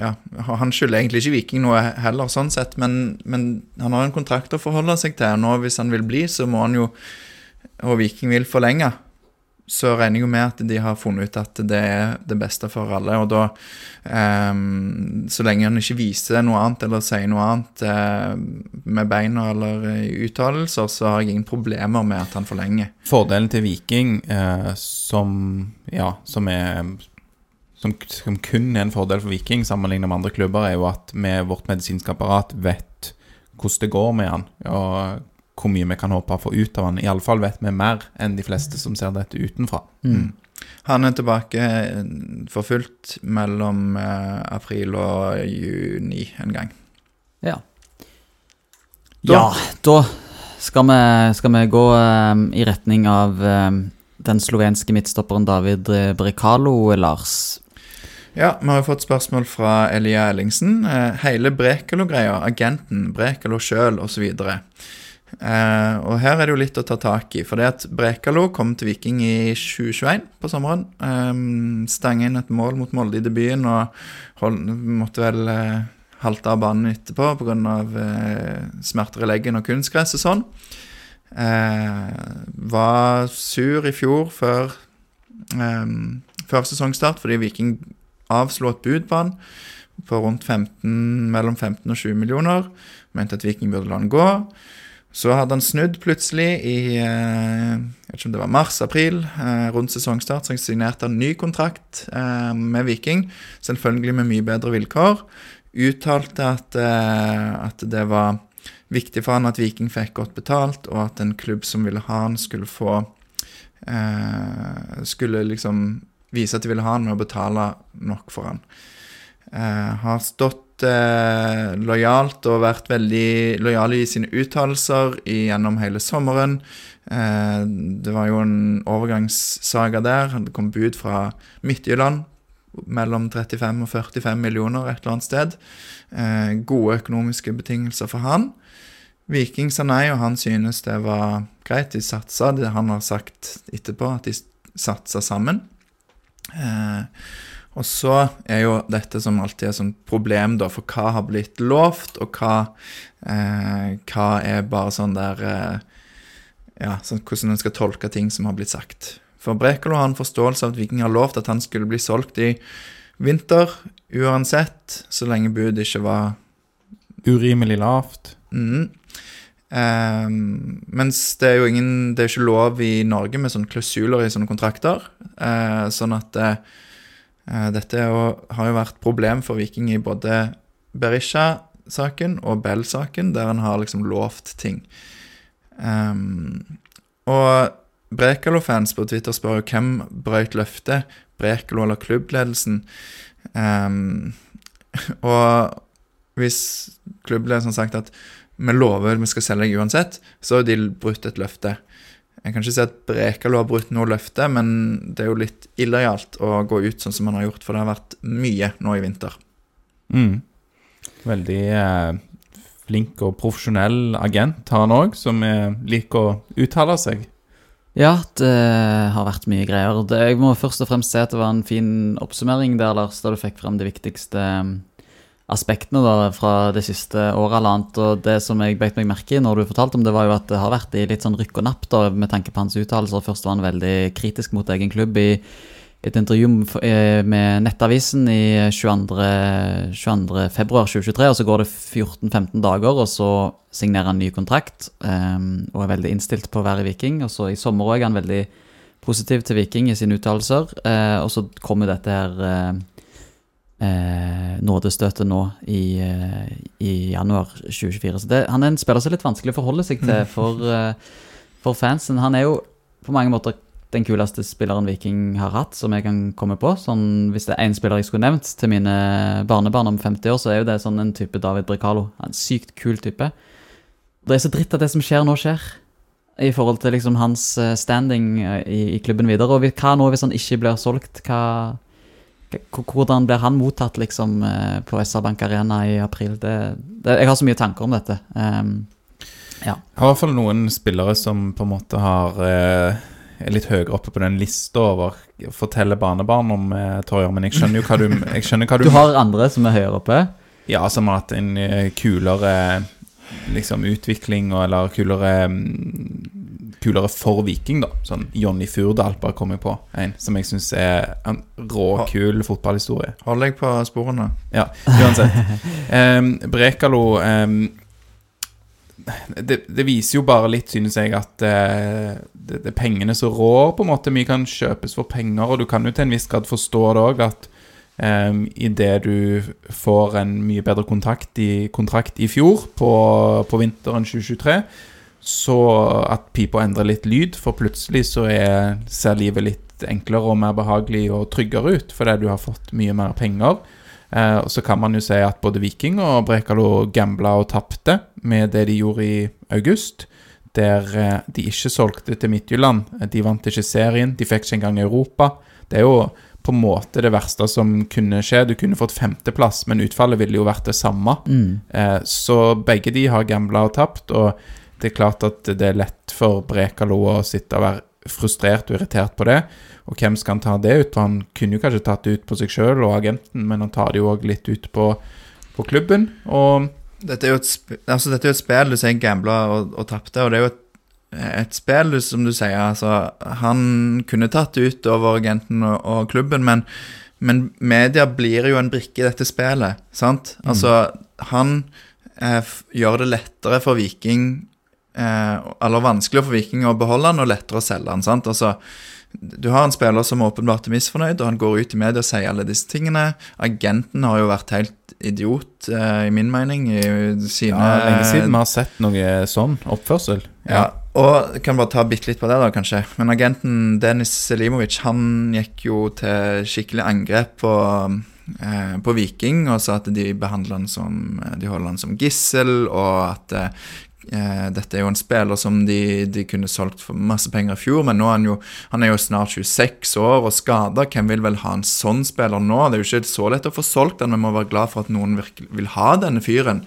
Ja, han skylder egentlig ikke Viking noe heller, sånn sett, men, men han har en kontrakt å forholde seg til. Nå, hvis han vil bli, så må han jo Og Viking vil forlenge så regner jeg jo med at de har funnet ut at det er det beste for alle. Og da um, Så lenge han ikke viser noe annet eller sier noe annet uh, med beina eller uttalelser, så har jeg ingen problemer med at han forlenger. Fordelen til Viking, uh, som ja, som er som, som kun er en fordel for Viking sammenlignet med andre klubber, er jo at med vårt medisinske apparat vet hvordan det går med han, og hvor mye vi kan håpe å få ut av han. Iallfall vet vi mer enn de fleste som ser dette utenfra. Mm. Han er tilbake eh, for fullt mellom eh, april og juni en gang. Ja. Da- Ja, da skal vi, skal vi gå um, i retning av um, den slovenske midtstopperen David Brekalo, Lars. Ja, vi har jo fått spørsmål fra Elia Ellingsen. Hele Brekalo-greia, agenten, Brekalo sjøl osv. Eh, og her er det jo litt å ta tak i. For det at Brekalo kom til Viking i 2021 på sommeren. Eh, Stanga inn et mål mot Molde i debuten og hold, måtte vel eh, halte av banen etterpå pga. Eh, smerter i leggen og kunstgress og sånn. Eh, var sur i fjor før, eh, før sesongstart fordi Viking avslo et bud på han på rundt 15, mellom 15 og 20 millioner. Mente at Viking burde la han gå. Så hadde han snudd plutselig i eh, jeg vet ikke om det var mars-april, eh, rundt sesongstart. Så signerte han ny kontrakt eh, med Viking, selvfølgelig med mye bedre vilkår. Uttalte at, at det var viktig for han at Viking fikk godt betalt, og at en klubb som ville ha han, skulle få Skulle liksom vise at de ville ha han med å betale nok for han. Har stått eh, lojalt og vært veldig lojal i sine uttalelser gjennom hele sommeren. Eh, det var jo en overgangssaga der. Det kom bud fra Midtjylland mellom 35 og 45 millioner et eller annet sted. Eh, gode økonomiske betingelser for han. Viking sa nei, og han synes det var greit. De satsa. Det han har sagt etterpå, at de satsa sammen. Eh, og så er jo dette som alltid er sånn problem, da, for hva har blitt lovt, og hva, eh, hva er bare sånn der eh, Ja, sånn, hvordan en skal tolke ting som har blitt sagt. For Brekalo har en forståelse av at Viking har lovt at han skulle bli solgt i vinter, uansett, så lenge budet ikke var Urimelig lavt. Mm. Um, mens det er jo ingen Det er ikke lov i Norge med sånne klausuler i sånne kontrakter. Uh, sånn at uh, dette jo, har jo vært problem for Viking i både Berisha-saken og Bell-saken, der en har liksom lovt ting. Um, og Brekalo-fans på Twitter spør jo hvem brøyt løftet, Brekalo eller klubbledelsen. Um, og hvis klubbledelsen har sagt at vi lover vi skal selge deg uansett, så har de brutt et løfte. Jeg kan ikke si at Brekalo har brutt noe løfte, men det er jo litt illojalt å gå ut sånn som han har gjort, for det har vært mye nå i vinter. Mm. Veldig eh, flink og profesjonell agent har han òg, som eh, liker å uttale seg. Ja, det har vært mye greier. Jeg må først og fremst si at det var en fin oppsummering der, Lars, da du fikk frem det viktigste aspektene da, fra det siste året eller annet. Og det som jeg beit meg merke i når du fortalte om det, var jo at det har vært i litt sånn rykk og napp da, med tanke på hans uttalelser. Først var han veldig kritisk mot egen klubb i et intervju med Nettavisen i 22. 22. februar 2023. Og så går det 14-15 dager, og så signerer han ny kontrakt. Um, og er veldig innstilt på å være Viking. Og så i sommer òg er han veldig positiv til Viking i sine uttalelser. Uh, og så kommer dette her uh, eh, nådestøtet nå i, eh, i, januar 2024. Så det, han er en spiller som er litt vanskelig å forholde seg til for, eh, for, fansen. Han er jo på mange måter den kuleste spilleren Viking har hatt, som jeg kan komme på. Sånn, hvis det er én spiller jeg skulle nevnt til mine barnebarn om 50 år, så er jo det sånn en type David Bricalo. En sykt kul type. Det er så dritt at det som skjer nå, skjer. I forhold til liksom hans eh, standing i, i klubben videre. Og hva nå hvis han ikke blir solgt? Hva hvordan blir han mottatt liksom eh, på SR Bank Arena i april? Det, det, jeg har så mye tanker om dette. Um, ja. Jeg har i hvert fall noen spillere som på en måte har eh, er litt høyere oppe på den lista over forteller barnebarn om eh, Torjer, men jeg skjønner jo hva du, jeg skjønner hva du Du har andre som er høyere oppe? Ja, som har hatt en eh, kulere liksom utvikling eller kulere um, kulere for Viking, da. Sånn Jonny Furdal bare kommer på en som jeg syns er en råkul fotballhistorie. Hold deg på sporene. Ja, uansett. um, Brekalo um, det, det, viser jo bare litt, synes jeg, at uh, det, det, er pengene som rår, på en måte. Mye kan kjøpes for penger, og du kan jo til en viss grad forstå det òg, at um, idet du får en mye bedre kontrakt i, kontrakt i fjor, på, på vinteren 2023 så at pipa endrer litt lyd, for plutselig så er, ser livet litt enklere og mer behagelig og tryggere ut fordi du har fått mye mer penger. Eh, og så kan man jo si at både Viking og Brekalo gambla og tapte med det de gjorde i august, der eh, de ikke solgte til Midtjylland. De vant ikke serien, de fikk ikke engang Europa. Det er jo på en måte det verste som kunne skje. Du kunne fått femteplass, men utfallet ville jo vært det samme. Mm. Eh, så begge de har gambla og tapt. og det er klart at det er lett for Brekalo å sitte og være frustrert og irritert på det. Og hvem skal han ta det ut på? Han kunne jo kanskje tatt det ut på seg sjøl og agenten, men han tar det jo òg litt ut på, på, klubben. Og dette er jo et, altså dette er et spill du sier gambla og, og tapte, og det er jo et, et spill, som du sier. Altså, han kunne tatt det ut over agenten og, og klubben, men, men, media blir jo en brikke i dette spillet, sant? Mm. Altså, han eh, gjør det lettere for Viking Eller vanskeligere for Viking å beholde han, og lettere å selge han. sant? Altså, du har en spiller som åpenbart er misfornøyd, og han går ut i media og sier alle disse tingene. Agenten har jo vært helt idiot, eh, i min mening, i sine Ja, lenge siden vi har sett noe sånn oppførsel. Ja, og jeg kan bare ta bitte litt på det, da, kanskje. Men agenten Denis Selimovic han gikk jo til skikkelig angrep på, eh, på Viking og sa at de behandler han som De holder han som gissel, og at eh, dette er jo en spiller som de, de kunne solgt for masse penger i fjor, men nå er han jo Han er jo snart 26 år og skada. Hvem vil vel ha en sånn spiller nå? Det er jo ikke så lett å få solgt den, men må være glad for at noen virkelig vil ha denne fyren.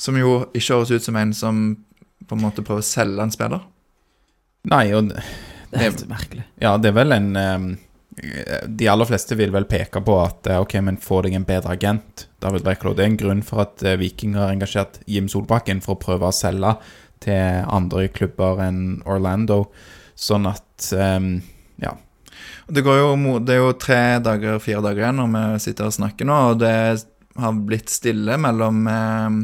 Som jo ikke høres ut som en som på en måte prøver å selge en spiller. Nei, og Det er helt merkelig. ja, det er vel en ehm, De aller fleste vil vel peke på at eh, ok, men få deg en bedre agent. David Brekalo. Det er en grunn for at eh, Viking har engasjert Jim Solbakken for å prøve å selge til andre klubber enn Orlando. Sånn at um, Ja. Det, går jo, det er jo tre dager, fire dager igjen når vi sitter og snakker nå, og det har blitt stille mellom eh,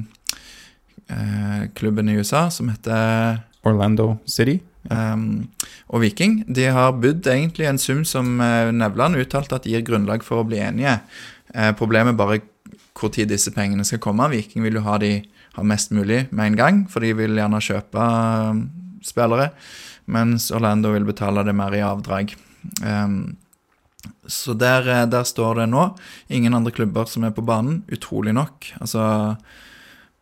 eh, klubben i USA, som heter Orlando City. Um, og Viking de har budd egentlig en sum som uh, Nevland uttalte at gir grunnlag for å bli enige. Uh, problemet er bare hvor tid disse pengene skal komme. Viking vil jo ha de ha mest mulig med en gang, for de vil gjerne kjøpe uh, spillere. Mens Orlando vil betale det mer i avdrag. Um, så der, der står det nå. Ingen andre klubber som er på banen, utrolig nok. Altså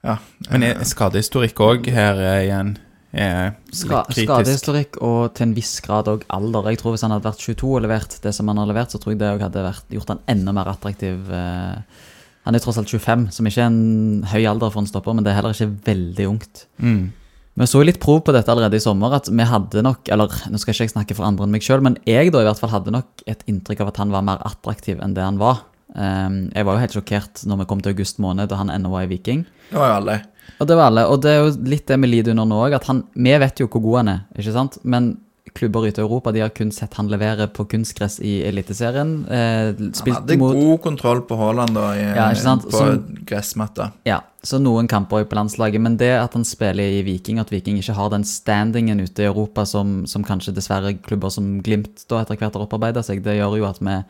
Ja. Men er skadehistorikk òg her igjen er litt kritisk? skadehistorikk og til en viss grad òg alder. Jeg tror Hvis han hadde vært 22 og levert det som han har levert, så tror jeg det hadde vært, gjort han enda mer attraktiv. eh. Han er tross alt 25, som ikke er en høy alder for en stopper, men det er heller ikke veldig ungt. Mm. Vi så litt prov på dette allerede i sommer, at vi hadde nok Eller nå skal ikke jeg snakke for andre enn meg sjøl, men jeg da i hvert fall hadde nok et inntrykk av at han var mer attraktiv enn det han var. Um, jeg var jo helt sjokkert når vi kom til august måned, og han ennå var i Viking. Det var jo alle. Og det var alle, og det er jo litt det vi lider under nå òg, at han Vi vet jo hvor god han er, ikke sant? Men klubber ute i Europa de har kun sett han levere på kunstgress i Eliteserien. Eh, Han hadde mot god kontroll på Haaland da, i, Ja, på Som- gressmatta. Ja, så noen kamper på landslaget, men det at han spiller i Viking, at Viking ikke har den standingen ute i Europa som, som kanskje dessverre klubber som Glimt da etter hvert har opparbeidet seg, det gjør jo at vi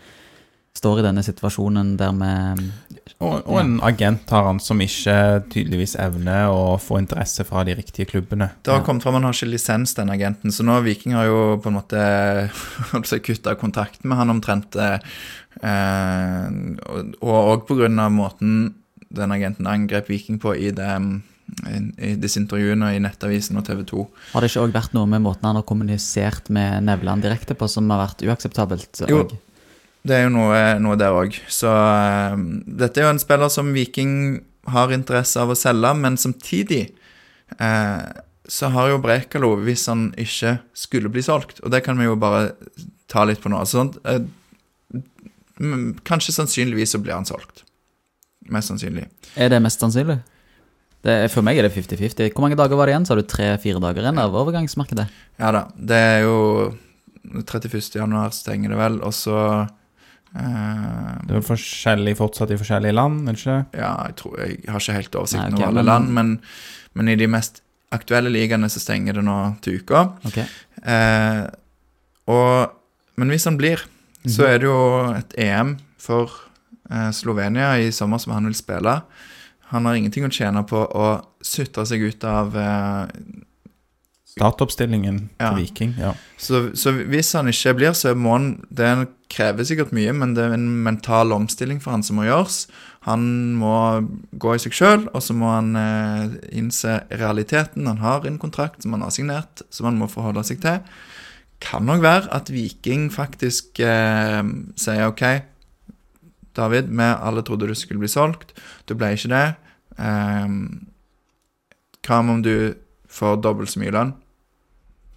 står i denne situasjonen der vi Og, og en agent har han som ikke tydeligvis evner å få interesse fra de riktige klubbene. Det har kommet fram Han har ikke lisens, den agenten. Så nå Viking har jo på en måte kutta kontakten med han omtrent. Eh, og- òg pga. måten den agenten angrep Viking på i, det, i, i disse intervjuene i Nettavisen og TV 2. Har det ikke òg vært noe med måten han har kommunisert med Nevland direkte på som har vært uakseptabelt? Jo. og- Det er jo noe, noe der òg. Så eh, dette er jo en spiller som Viking har interesse av å selge, men samtidig eh, så har jo Brekalo, hvis han ikke skulle bli solgt, og det kan vi jo bare ta litt på nå sånn, eh, Kanskje sannsynligvis så blir han solgt. Mest sannsynlig. Er det mest sannsynlig? Det for meg er det 50-50. Hvor mange dager var det igjen? Så har du tre-fire dager igjen av overgangsmarkedet? Ja da. Det er jo 31. januar stenger det vel, og så Det er forskjellig fortsatt i forskjellige land, er det ikke? Ja, jeg tror Jeg har ikke helt oversikt over alle land, men, men i de mest aktuelle ligaene så stenger det nå til uka. Okay. Eh, og, men hvis han blir, så Mhm. er det jo et EM for eh, Slovenia i sommer som han vil spille. Han har ingenting å tjene på å sutre seg ut av eh, Startoppstillingen Ja. til Viking. ja. så, så hvis han ikke blir, så må han Det krever sikkert mye, men det er en mental omstilling for han som må gjøres. Han må gå i seg sjøl, og så må han eh, innse realiteten. Han har en kontrakt som han har signert, som han må forholde seg til. Kan nok være at Viking faktisk eh, sier OK, David, vi alle trodde du skulle bli solgt. Du ble ikke det. Eh, hva om du får dobbelt så mye lønn?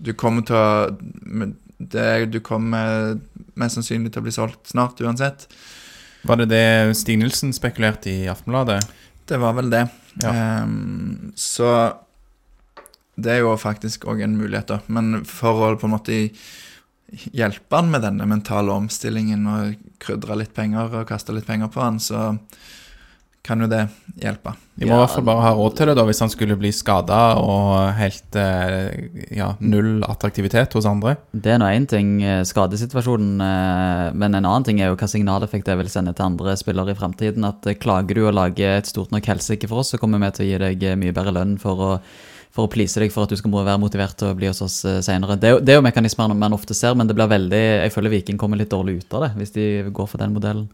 Du kommer til å det, Du kommer mest sannsynlig til å bli solgt snart uansett. Var det det Stig Nilsen spekulerte i i Aftenbladet? Det var vel det. Ja. Um, så det er jo faktisk òg en mulighet, da. Men for å på en måte hjelpe han med denne mentale omstillingen og krydre litt penger og kaste litt penger på han, så kan jo det hjelpe. Vi må i hvert fall bare ha råd til det da, hvis han skulle bli skada og helt eh, ja, null attraktivitet hos andre. Det er nå én ting, eh, skadesituasjonen, eh, men en annen ting er jo hva signaleffekt det vil sende til andre spillere i fremtiden. At klager du og lager et stort nok helsike for oss, så kommer vi til å gi deg mye bedre lønn for å, for å please deg for at du skal være motivert til å bli hos oss senere. Det, er jo- det er jo mekanismer man ofte ser, men det blir veldig Jeg føler Viking kommer litt dårlig ut av det, hvis de går for den modellen.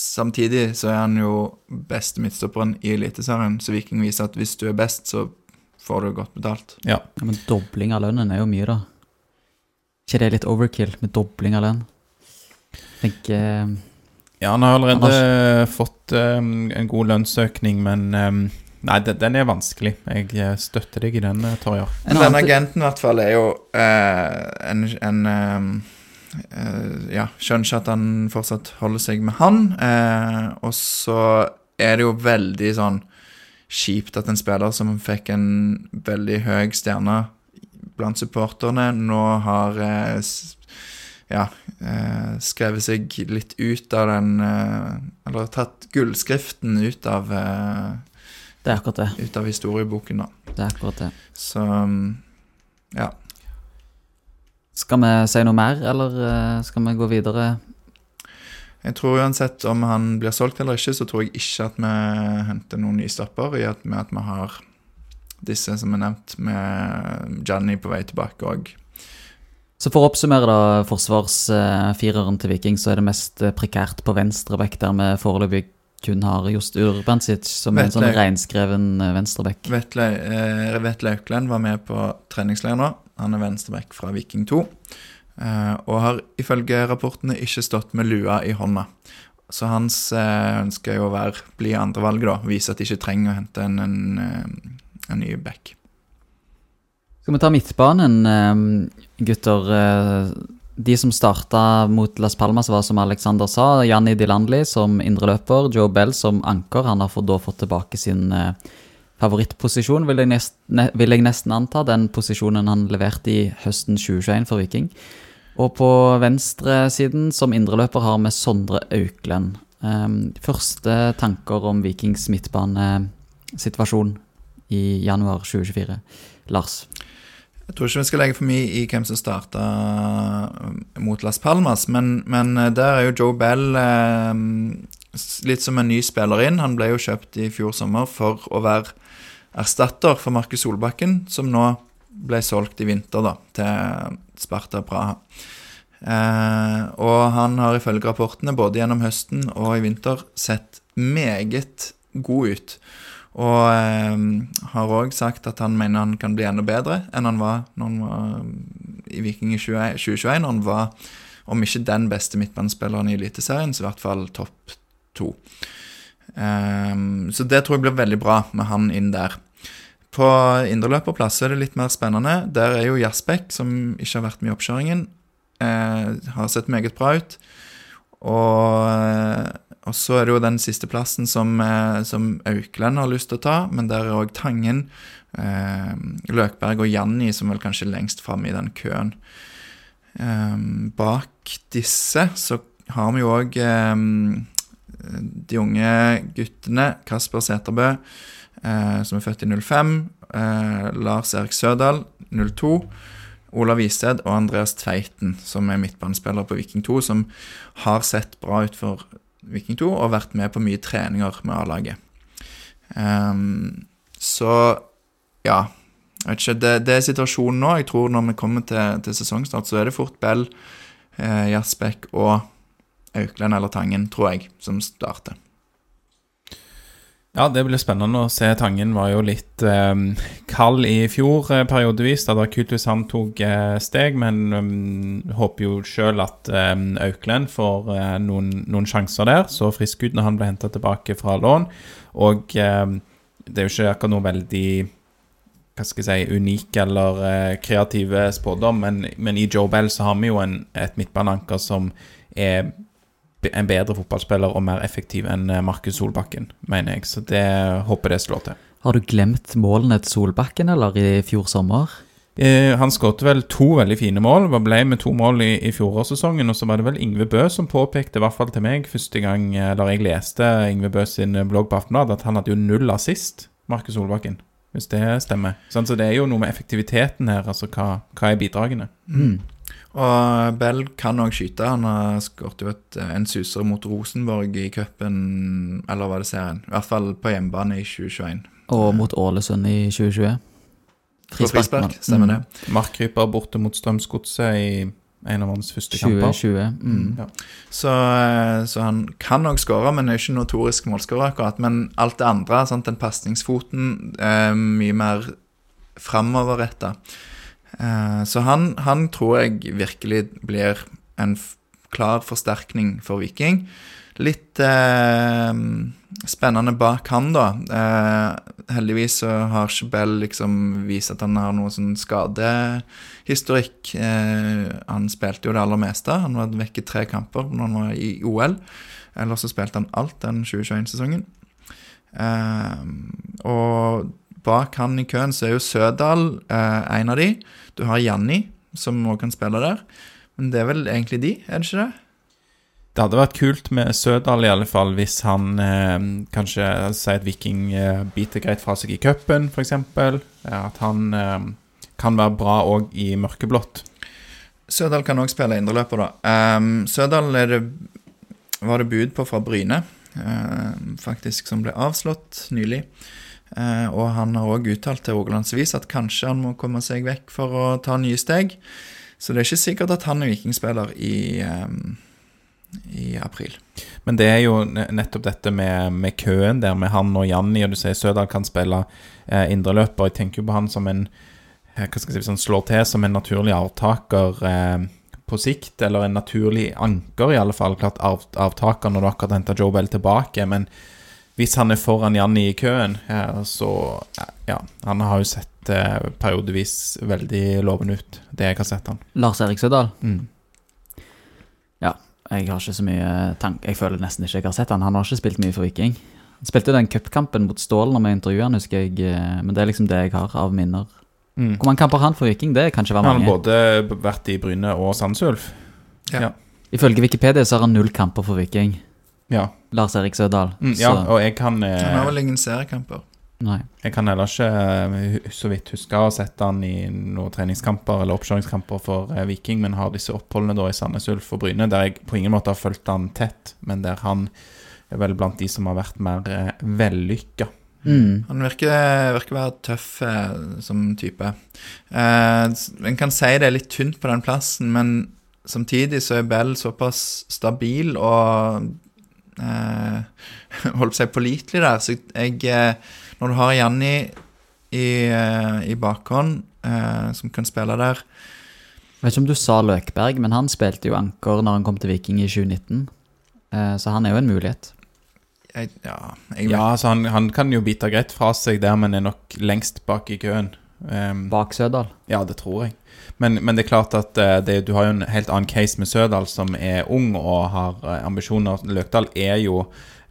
Samtidig så er han jo beste midtstopperen i Eliteserien, så Viking viser at hvis du er best, så får du godt betalt. Ja. Ja, men dobling av lønnen er jo mye, da. ikke det litt overkill med dobling av lønn? Tenk eh, Ja, han har allerede fått eh, en god lønnsøkning, men eh, Nei, den, den er vanskelig. Jeg støtter deg i den, Torjar. Den denne agenten i hvert fall er jo eh, en, en eh, Ja, skjønner at han fortsatt holder seg med han. Eh, og så er det jo veldig sånn kjipt at en spiller som fikk en veldig høy stjerne blant supporterne, nå har eh, ja, eh, skrevet seg litt ut av den eh, Eller tatt gullskriften ut av, eh, ut av historieboken, da. Det er akkurat det. Så um, ja. Skal vi si noe mer, eller eh, skal vi gå videre? Jeg tror uansett om han blir solgt eller ikke, så tror jeg ikke at vi henter noen nye stopper, i at, med at vi har disse som er nevnt, med Gianni på vei tilbake òg. Så for å oppsummere da forsvarsfireren til Viking, så er det mest eh, prekært på venstreback, der vi foreløpig kun har Jost Urbansic, som er en sånn Vetle. reinskreven venstreback. venstrebekk. Vetle, eh, Vetle Aukland var med på treningsleir nå. Han er venstreback fra Viking 2. Eh, og har ifølge rapportene ikke stått med lua i hånda. Så hans eh, ønske er jo å være, bli andrevalget, da. Vise at de ikke trenger å hente en, en, eh, en ny back. Skal vi ta midtbanen, gutter? De som starta mot Las Palmas, var som Alexander sa, Janni Dilandli som indreløper, Joe Bell som anker. Han har da fått tilbake sin favorittposisjon, vil jeg, nest, ne, vil jeg nesten anta. Den posisjonen han leverte i høsten 2021 for Viking. Og på venstresiden som indreløper har vi Sondre Auklend. Um, første tanker om Vikings midtbanesituasjon i januar 2024? Lars? Jeg tror ikke vi skal legge for mye i hvem som starta mot Las Palmas, men, men eh, der er jo Joe Bell eh, litt som en ny spiller inn. Han ble jo kjøpt i fjor sommer for å være erstatter for Markus Solbakken, som nå ble solgt i vinter da, til Sparta Praha. Eh, og han har ifølge rapportene både gjennom høsten og i vinter sett meget god ut. Og eh, har òg sagt at han mener han kan bli enda bedre enn han var han var eh, i Viking i 2021. Når han var, om ikke den beste midtbanespilleren i Eliteserien, så i hvert fall topp to. Eh, så det tror jeg blir veldig bra med han inn der. På indreløperplass er det litt mer spennende. Der er jo Jasbekk, som ikke har vært med i oppkjøringen. Eh, har sett meget bra ut. Og, eh, og så er det jo den siste plassen som, eh, som Auklend har lyst til å ta, men der er òg Tangen, eh, Løkberg og Janni som vel kanskje er lengst framme i den køen. Eh, bak disse så har vi jo òg de unge guttene, Kasper Seterbø, eh, som er født i 05, eh, Lars Erik Sødal, 02. Olav Isted og Andreas Tveiten, som er midtbanespiller på Viking 2, som har sett bra ut for Viking 2 og vært med på mye treninger med A-laget. Um, så ja. Jeg vet ikke, det, det er situasjonen nå. Jeg tror når vi kommer til, til sesongstart, så er det fort Bell, eh, Jaspek og Auklend eller Tangen, tror jeg, som starter. Ja, det blir spennende å se. Tangen var jo litt eh, kald i fjor eh, periodevis. Kult hvis han tok eh, steg, men um, håper jo sjøl at eh, Auklend får eh, noen, noen sjanser der. Så frisk ut når han ble henta tilbake fra lån. Og eh, det er jo ikke akkurat noe veldig hva skal jeg si, unik eller eh, kreative spådom, men, men i Joe Bell så har vi jo en, et midtbaneanker som er en bedre fotballspiller og mer effektiv enn eh, Markus Solbakken, mener jeg. Så det håper det slår til. Har du glemt målene til Solbakken, eller, i fjor sommer? Eh, han skåret vel to veldig fine mål, Han ble med to mål i, i fjorårssesongen. Og så var det vel Yngve Bø som påpekte, i hvert fall til meg, første gang eller jeg leste Yngve Bø sin blogg på Aftenbladet, at han hadde jo null assist, Markus Solbakken. Hvis det stemmer. Sånn, så det er jo noe med effektiviteten her. Altså hva, hva er bidragene? Mm. Og Bell kan òg skyte. Han har skåret jo et, en suser mot Rosenborg i cupen, eller var det serien? I hvert fall på hjemmebane i 2021. Og mot Ålesund i 2020. På frispark, stemmer det. Markryper borte mot Strømsgodset i en av hans første kamper. 2020. Mm. Ja. Så, eh, så han kan òg skåre, men er ikke notorisk målskårer akkurat. Men alt det andre, sant? den pasningsfoten, er mye mer framoverretta. Eh, Så han, han tror jeg virkelig blir en klar forsterkning for Viking. Litt eh, spennende bak han, da. Eh, heldigvis så har ikke Bell liksom vist at han har noe sånn skadehistorikk. Eh, han spilte jo det aller meste. Han var vekk i tre kamper når han var i OL. Eller så spilte han alt den 2021-sesongen. Eh, og bak han i køen så er jo Sødal eh, en av de. Du har Janni, som òg kan spille der. Men det er vel egentlig de, er det ikke det? Det hadde vært kult med Sødal, i alle fall, hvis han eh, kanskje sier at Viking eh, biter greit fra seg i cupen, f.eks. At han eh, kan være bra òg i mørkeblått. Sødal kan òg spille indreløper, da. Um, Sødal det, var det bud på fra Bryne, uh, faktisk, som ble avslått nylig. Eh, og han har òg uttalt til Rogalandsvis at kanskje han må komme seg vekk for å ta nye steg. Så det er ikke sikkert at han er vikingspiller i, um, i april. Men det er jo nettopp dette med, med køen der, med han og Janni, og du sier Sødal kan spille eh, indreløper. Jeg tenker jo på han som en eh, hva skal jeg si, sånn slår til som en naturlig arvtaker eh, på sikt, eller en naturlig anker, i alle fall. Klart arv, arvtaker når du akkurat henter Joe Bell tilbake, men hvis han er foran Janni i køen, eh, så ja, han har jo sett eh, periodevis veldig lovende ut, det jeg har sett han. Lars Erik Sødal. Mm. Ja, jeg har ikke så mye tank Jeg føler nesten ikke jeg har sett han. Han har ikke spilt mye for Viking. Han spilte den cupkampen mot Stål når vi intervjuet han, husker jeg. eh, Men det er liksom det jeg har av minner. Mm. Hvor mange kamper har han for Viking? Det kan ikke være Han har både vært i Bryne og Sandsulf. Ja. Ja. Ifølge Wikipedia så har han null kamper for Viking. Ja. Lars Erik Sødal. Mm, ja, Så og jeg kan, eh, Han har vel ingen seriekamper. nei. jeg kan heller ikke eh, så vidt huske å ha sett han i noen treningskamper eller oppkjøringskamper for eh, Viking, men har disse oppholdene da i Sandnes Ulf og Bryne, der jeg på ingen måte har fulgt han tett, men der han er vel blant de som har vært mer eh, vellykka. Mm. Han virker, virker å være tøff eh, som type. Eh, en kan si det er litt tynt på den plassen, men samtidig så er Bell såpass stabil og eh, holdt på å si pålitelig der. Så jeg eh, Når du har Janni i, eh, i bakhånd, eh, som kan spille der Jeg vet ikke om du sa Løkberg, men han spilte jo anker når han kom til Viking i 2019. Eh, Så han er jo en mulighet. jeg, Ja, jeg Ja, altså han, han kan jo bite greit fra seg der, men er nok lengst bak i køen. Um, Bak Sødal. Ja, det tror jeg. Men, men det er klart at eh, det, du har jo en helt annen case med Sødal, som er ung og har eh, ambisjoner. Løkdal er jo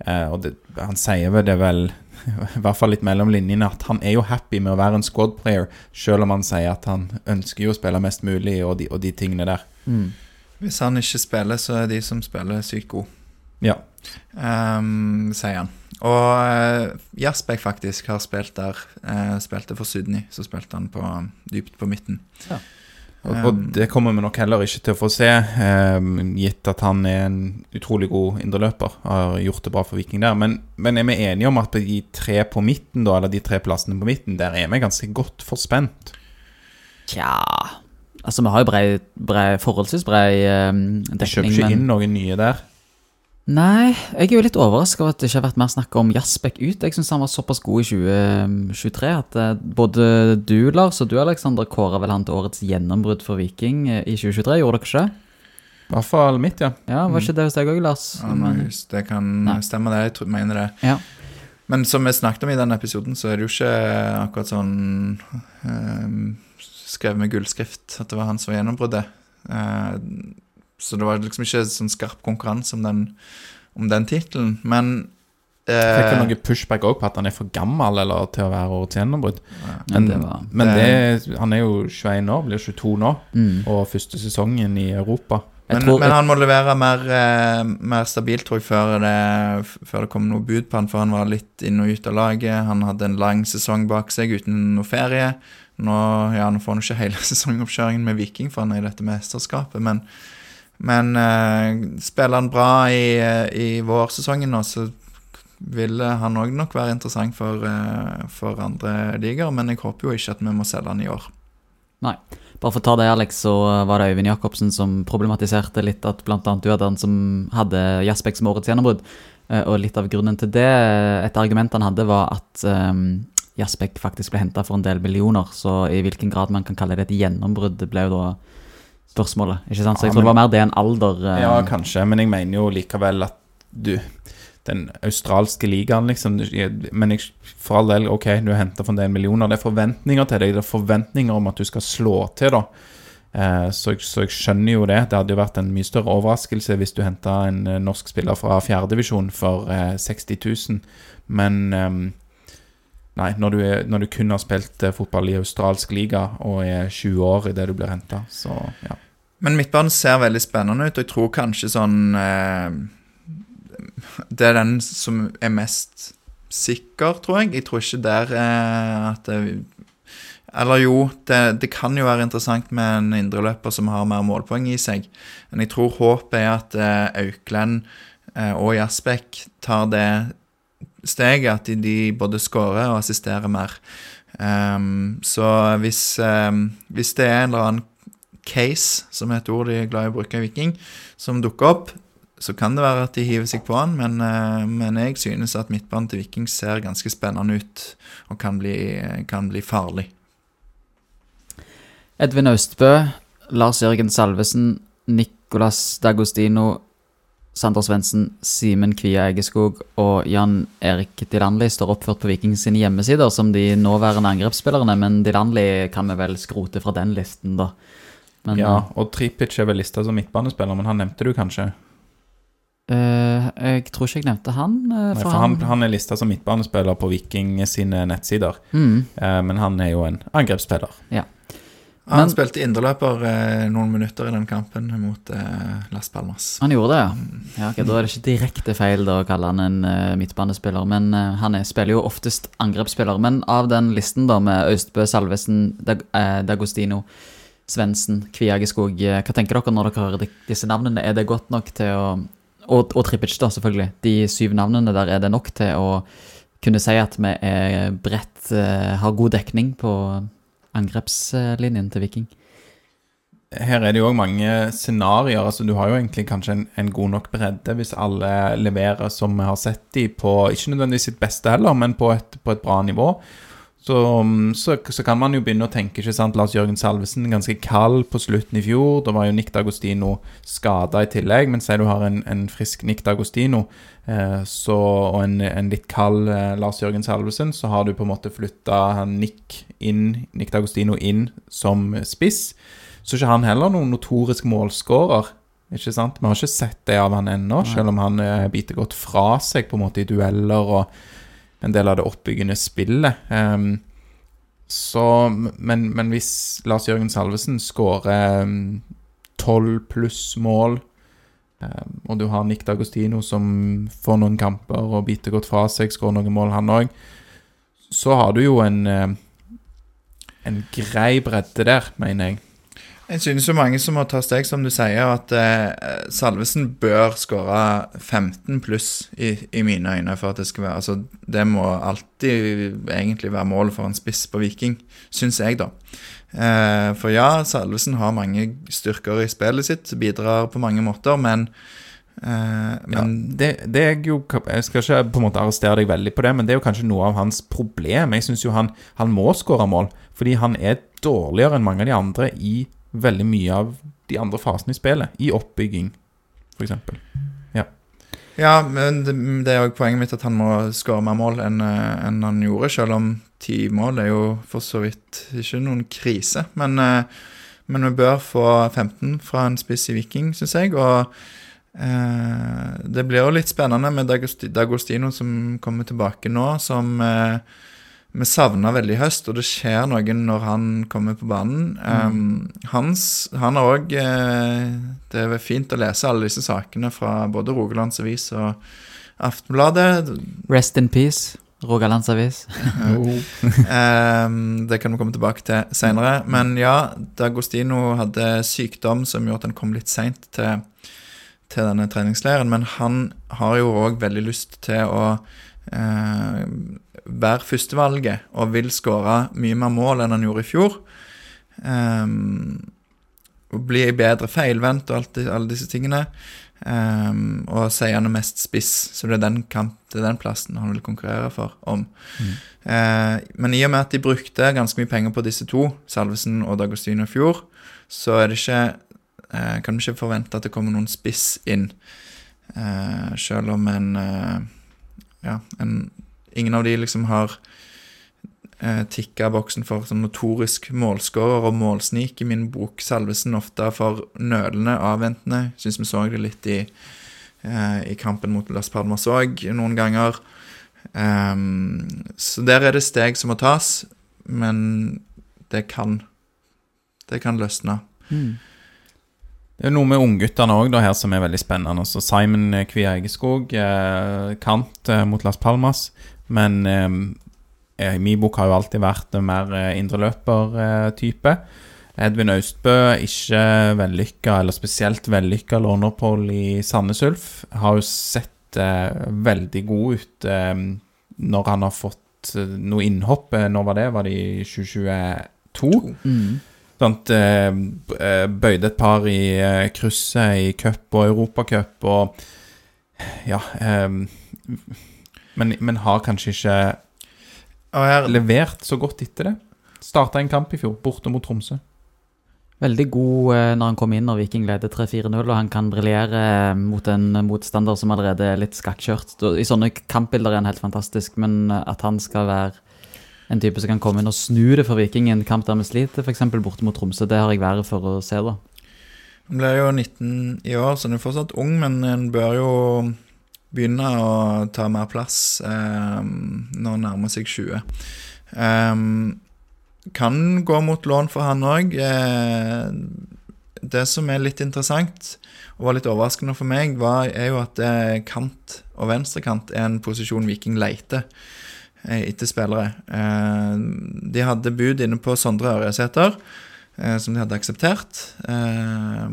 Uh, Og det, han sier vel det vel i hvert fall litt mellom linjene at han er jo happy med å være en squad player, selv om han sier at han ønsker jo å spille mest mulig og de, og de tingene der. Mm. Hvis han ikke spiller, så er de som spiller, sykt gode. Ja. Um, sier han. Og uh, Jasbekk faktisk har spilt der. eh, spilte for Sydney, så spilte han på, dypt på midten. Og, og det kommer vi nok heller ikke til å få se, eh, gitt at han er en utrolig god indreløper. Har gjort det bra for Viking der. Men, men er vi enige om at de tre på midten, da, eller de tre plassene på midten, der er vi ganske godt forspent? Tja Altså, vi har jo brei, brei forholdsvis brei eh, Jeg kjøper ikke men inn noen nye der. Nei, jeg er jo litt overraska over at det ikke har vært mer snakk om Jasbekk ut. Jeg syns han var såpass god i 2023 at eh, både du, Lars, og du, Aleksander, kåra vel han til årets gjennombrudd for Viking eh, i 2023. Gjorde dere ikke? I hvert fall mitt, ja. Ja, Var ikke det hos deg òg, Lars? Ja, men det kan Nei. stemme, det. Jeg tror, mener det. Ja. Men som vi snakket om i den episoden, så er det jo ikke akkurat sånn eh, skrevet med gullskrift at det var han som gjennombruddet. Eh, så det var liksom ikke sånn skarp konkurranse om den, om den tittelen. Men Fikk jo eh, noe pushback òg på at han er for gammel eller til å være årets gjennombrudd. Men Men, det var- men det, han er jo 21 år, blir 22 nå, Mm. og første sesongen i Europa. Men, tror- men han må levere mer, eh, mer stabilt, tror jeg, før det, før det kom noe bud på han, for han var litt inn og ut av laget. Han hadde en lang sesong bak seg uten noe ferie. Nå, ja, nå får han ikke hele sesongoppkjøringen med Viking, for han er i dette mesterskapet, men, men uh, spiller han bra i, eh, i vårsesongen nå, så vil han òg nok være interessant for, uh, for andre ligaer, men jeg håper jo ikke at vi må selge han i år. Nei. Bare for å ta det, Alex, så var det Øyvind Jacobsen som problematiserte litt at annet du hadde han som hadde Jaspek som årets gjennombrudd. Og litt av grunnen til det, et argument han hadde, var at um, Jaspek faktisk ble henta for en del millioner. Så i hvilken grad man kan kalle det et gjennombrudd, ble jo da spørsmålet. Ikke sant? Så jeg tror det var mer det enn alder. eh, Ja, kanskje, men jeg mener jo likevel at du Den australske ligaen, liksom Men jeg, for all del, ok, du henter for en millioner. Det er forventninger til deg. Det er forventninger om at du skal slå til, da. Eh, så, jeg, så jeg skjønner jo det. Det hadde jo vært en mye større overraskelse hvis du henta en eh, norsk spiller fra fjerdedivisjon for eh, 60 000, men ehm, Nei, når du, er, når du kun har spilt eh, fotball i australsk liga og er 20 år idet du blir henta, så ja. Men midtbanen ser veldig spennende ut, og jeg tror kanskje sånn eh, Det er den som er mest sikker, tror jeg. Jeg tror ikke der eh, at det Eller jo, det, det kan jo være interessant med en indreløper som har mer målpoeng i seg, men jeg tror håpet er at eh, Auklend eh, og Jasbekk tar det steget at de, de både skårer og assisterer mer. Um, så hvis, um, hvis det er en eller annen case, som er et ord de er glad i å bruke i Viking, som dukker opp, så kan det være at de hiver seg på han, men, uh, men jeg synes at midtbanen til Viking ser ganske spennende ut og kan bli, kan bli farlig. Edvin Austbø, Lars Jørgen Salvesen, Nicolas D'Agostino, Sander Svendsen, Simen Kvia Egeskog og Jan Erik Dilanli står oppført på Viking sine hjemmesider som de nåværende angrepsspillerne, men Dilanli kan vi vel skrote fra den listen, da. Men ja. Og Tripic er vel lista som midtbanespiller, men han nevnte du kanskje? Uh, jeg tror ikke jeg nevnte han. Uh, Nei, for han, han er lista som midtbanespiller på Viking sine nettsider, Mm. uh, men han er jo en angrepsspiller. Han Men- spilte indreløper eh, noen minutter i den kampen mot eh, Las Palmas. Han gjorde det, ja. ja okay, da er det ikke direkte feil da å kalle han en eh, midtbanespiller, men eh, han er, spiller jo oftest angrepsspiller. Men av den listen da med Austbø, Salvesen, Dag, eh, Dagostino, Svendsen, Kviageskog, eh, hva tenker dere når dere hører de, disse navnene? Er det godt nok til å Og, og Trippic, da, selvfølgelig. De syv navnene der, er det nok til å kunne si at vi er bredt har god dekning på angrepslinjen til Viking? Her er det jo òg mange scenarioer. Altså, du har jo egentlig kanskje en, en god nok bredde hvis alle leverer som vi har sett de på Ikke nødvendigvis sitt beste heller, men på et, på et bra nivå. Så, så, så kan man jo begynne å tenke, ikke sant Lars Jørgen Salvesen ganske kald på slutten i fjor. Da var jo Nick D'Agostino skada i tillegg, men si du har en, en frisk Nick D'Agostino eh, så, og en, en litt kald eh, Lars Jørgen Salvesen, så har du på en måte flytta Nick inn, Nick D'Agostino inn som spiss. Så er ikke han heller noen notorisk målskårer. Ikke sant? Vi har ikke sett det av han ennå, selv om han eh, biter godt fra seg på en måte i dueller og en del av det oppbyggende spillet. Um, så, men, men hvis Lars Jørgen Salvesen skårer tolv pluss mål, um, og du har Nick D'Agostino som får noen kamper og biter godt fra seg, skårer noen mål, han òg, så har du jo en en grei bredde der, mener jeg. Jeg synes jo mange som må ta steg, som du sier, at eh, Salvesen bør skåre 15 pluss i, i mine øyne for at det skal være Altså, det må alltid egentlig være målet for en spiss på Viking, syns jeg, da. Eh, for ja, Salvesen har mange styrker i spillet sitt, bidrar på mange måter, men eh, Ja, det, det er jo Jeg skal ikke på en måte arrestere deg veldig på det, men det er jo kanskje noe av hans problem. Jeg syns jo han, han må skåre mål, fordi han er dårligere enn mange av de andre i veldig mye av de andre fasene i spillet. I oppbygging, f.eks. Ja, men det, er jo poenget mitt at han må skåre mer mål enn en han gjorde, selv om ti mål er jo for så vidt ikke noen krise. Men, eh, men vi bør få 15 fra en spiss i Viking, syns jeg. Og eh, Det blir jo litt spennende med Dagostino som kommer tilbake nå, som eh, vi savna veldig i høst, og det skjer noe når han kommer på banen. Um, hans, han har òg eh, Det er fint å lese alle disse sakene fra både Rogalands Avis og Aftenbladet. Rest in peace, Rogalandsavis. um, det kan vi komme tilbake til senere. Men ja, Dagostino hadde sykdom som gjorde at han kom litt seint til, til denne treningsleiren. Men han har jo òg veldig lyst til å eh, være førstevalget og vil skåre mye mer mål enn han gjorde i fjor. Um, og bli bedre feilvendt og alt, alle disse tingene. Um, og sier han er mest spiss, så det er den, kamp, det er den plassen han vil konkurrere for om. Eh, men i og med at de brukte ganske mye penger på disse to, Salvesen og Dagostino i fjor, så er det ikke uh, kan vi ikke forvente at det kommer noen spiss inn. Uh, selv om en eh, Ja, en, ingen av de liksom har eh, tikka boksen for sånn notorisk målskårer og målsnik i min bok. Salvesen ofte for nølende, avventende. Syns vi så det litt i, eh, i kampen mot Las Palmas òg, noen ganger. Um, så der er det steg som må tas, men det kan Det kan løsne. Mm. Det er noe med ungguttene òg her som er veldig spennende. Så Simon Kvia Egeskog, eh, kant eh, mot Las Palmas. Men eh, i min bok har jo alltid vært en mer eh, indreløper-type. Edvin Austbø, ikke vellykka, eller spesielt vellykka låneopphold i Sandnes Ulf. Har jo sett eh, veldig god ut eh, når han har fått eh, noe innhopp. Eh, Når var det? Var det i 2022? Mm. Sant, eh, eh, bøyde et par i eh, krysset i cup og europacup og Ja. Men, men har kanskje ikke her, levert så godt etter det. Starta en kamp i fjor, borte mot Tromsø. Veldig god eh, når han kom inn og Viking leder 3-4-0, og han kan briljere eh, mot en motstander som allerede er litt skakkjørt. I sånne kampbilder er han helt fantastisk, men eh, at han skal være en type som kan komme inn og snu det for Viking i en kamp der vi sliter, f.eks. borte mot Tromsø, det har jeg været for å se, da. Han ble jo 19 i år, så han er fortsatt ung, men en bør jo begynne å ta mer plass eh, når han nærmer seg 20. Eh, kan gå mot lån for han òg. Eh, det som er litt interessant, og var litt overraskende for meg, var, er jo at eh, kant og venstrekant er en posisjon Viking leter eh, etter spillere. Eh, de hadde bud inne på Sondre Ørjesæter, eh, som de hadde akseptert. Eh,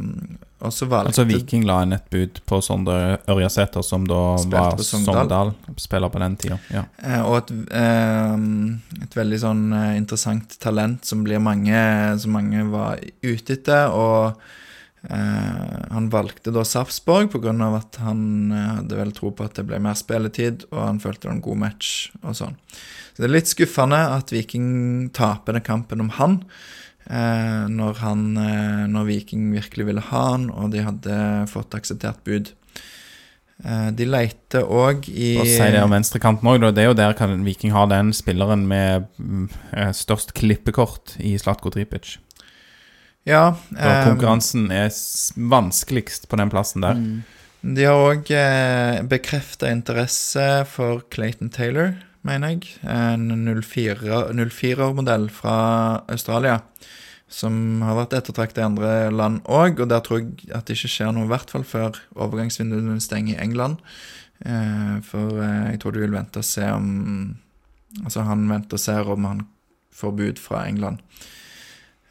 Altså Viking la inn et bud på Sondre Ørjasæter, som da var Sogndal. Sogndal-spiller på den tida. Ja. Eh, og et, eh, et veldig sånn eh, interessant talent som mange Som mange var ute etter. Og eh, han valgte da Sarpsborg pga. at han eh, hadde vel tro på at det ble mer spilletid, og han følte det var en god match og sånn. Så det er litt skuffende at Viking taper den kampen om han. Eh, når, han eh, når Viking virkelig ville ha han, og de hadde fått akseptert bud. Eh, de leter òg i Og si det om venstrekanten òg, det er jo der kan Viking ha den spilleren med mm, eh, størst klippekort i Slatko Tripic. Ja. Da eh, konkurransen er vanskeligst på den plassen der. Mm. De har òg eh, bekrefta interesse for Clayton Taylor, mener jeg. En 04-modell fra Australia. Som har vært ettertraktet i andre land òg, og der tror jeg at det ikke skjer noe, i hvert fall før overgangsvinduene stenger i England. Eh, for eh, jeg tror du vil vente og se om Altså, han venter og ser om han får bud fra England.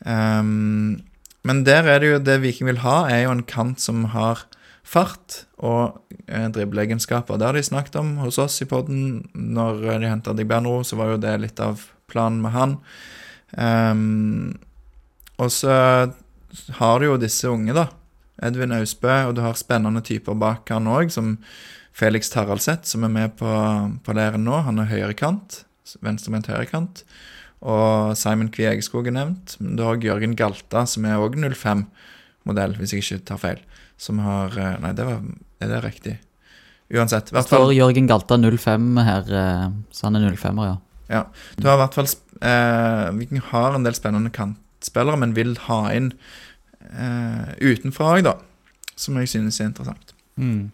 Ehm, men der er det jo det Viking vil ha, er jo en kant som har fart og eh, dribleegenskaper. Det har de snakket om hos oss i podden. Når eh, de henta Digbenro, så var jo det litt av planen med han. Um, og så har du jo disse unge, da. Edvin Austbø, og du har spennende typer bak han òg, som Felix Taraldseth, som er med på, på læren nå. Han er høyrekant. Venstrevendt høyrekant. Og Simon Kvie Egeskog er nevnt. Du har Jørgen Galta, som er òg 05-modell, hvis jeg ikke tar feil. Som har eh, Nei, det var, er det riktig? Uansett. Det hvert fall står Jørgen Galta 05 her, eh, så han er 05-er, ja. Du har i hvert fall eh, Viking har en del spennende kantspillere, men vil ha inn eh, utenfra òg, da. Som jeg synes er interessant. Mm.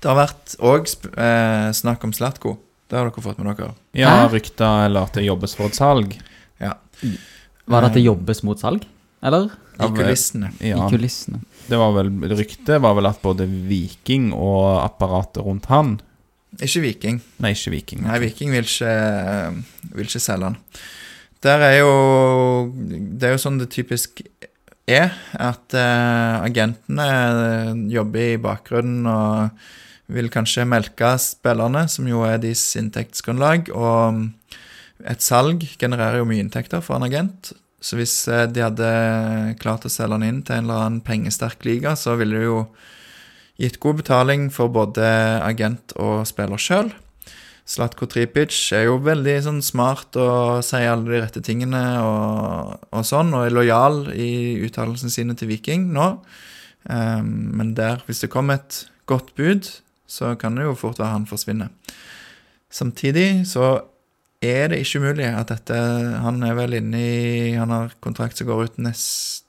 Det har vært òg eh, snakk om Slatko. Det har dere fått med dere. Ja, rykta eller at det jobbes for et salg. Var det at det jobbes mot salg? Eller? I eh, kulissene. Ja, I kulissene. Det var vel Ryktet var vel at både Viking og apparatet rundt han Ikke Viking. Nei, ikke Viking. Nei, Viking vil ikke, eh, vil ikke selge han. Der er jo Det er jo sånn det typisk er, at uh, agentene jobber i bakgrunnen og vil kanskje melke spillerne, som jo er deres inntektsgrunnlag. Og et salg genererer jo mye inntekter for en agent. Så hvis eh, de hadde klart å selge den inn til en eller annen pengesterk liga, så ville det jo gitt god betaling for både agent og spiller sjøl. Slatko Tripic er jo veldig sånn smart og sier alle de rette tingene og, og sånn, og er lojal i uttalelsene sine til Viking nå. Um, men der, hvis det kommer et godt bud, så kan det jo fort være han forsvinner. Samtidig så er det ikke umulig at dette Han er vel inne i Han har kontrakt som går ut nest,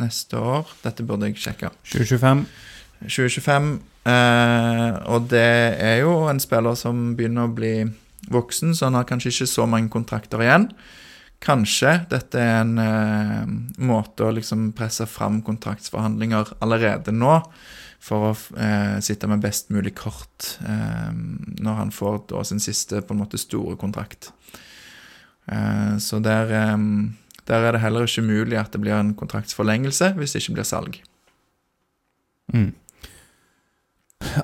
neste år. Dette burde jeg sjekke. 2025. 2025. Eh, og det er jo en spiller som begynner å bli voksen, så han har kanskje ikke så mange kontrakter igjen. Kanskje dette er en eh, måte å liksom presse fram kontraktsforhandlinger allerede nå, for å eh, sitte med best mulig kort eh, når han får da sin siste på en måte store kontrakt. Eh, så der, eh, der er det heller ikke mulig at det blir en kontraktsforlengelse hvis det ikke blir salg. Mm.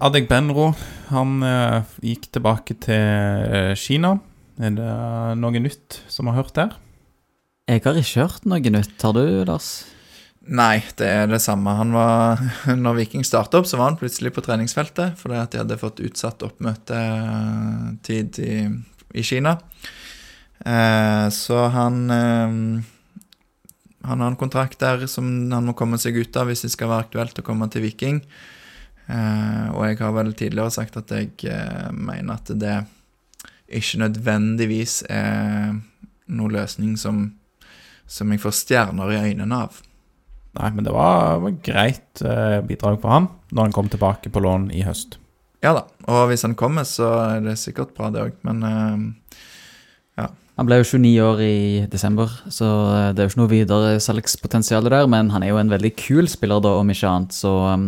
Adek Benro, han eh, gikk tilbake til eh, Kina. Er det noe nytt som har hørt der? Jeg har ikke hørt noe nytt. Har du, Lars? Nei, det er det samme. Han var, når Viking starta opp, så var han plutselig på treningsfeltet fordi at de hadde fått utsatt oppmøtetid i, i Kina. Eh, så han eh, Han har en kontrakt der som han må komme seg ut av hvis det skal være aktuelt å komme til Viking. Eh, og jeg har vel tidligere sagt at jeg eh, mener at det ikke nødvendigvis er noen løsning som, som jeg får stjerner i øynene av. Nei, men det var, var greit eh, bidrag for han når han kom tilbake på lån i høst. Ja da, og hvis han kommer, så er det sikkert bra, det òg, men eh, Han ble jo 29 år i desember, så eh, det er jo ikke noe videre salgspotensial der. Men han er jo en veldig kul spiller, da, om ikke annet. Så um,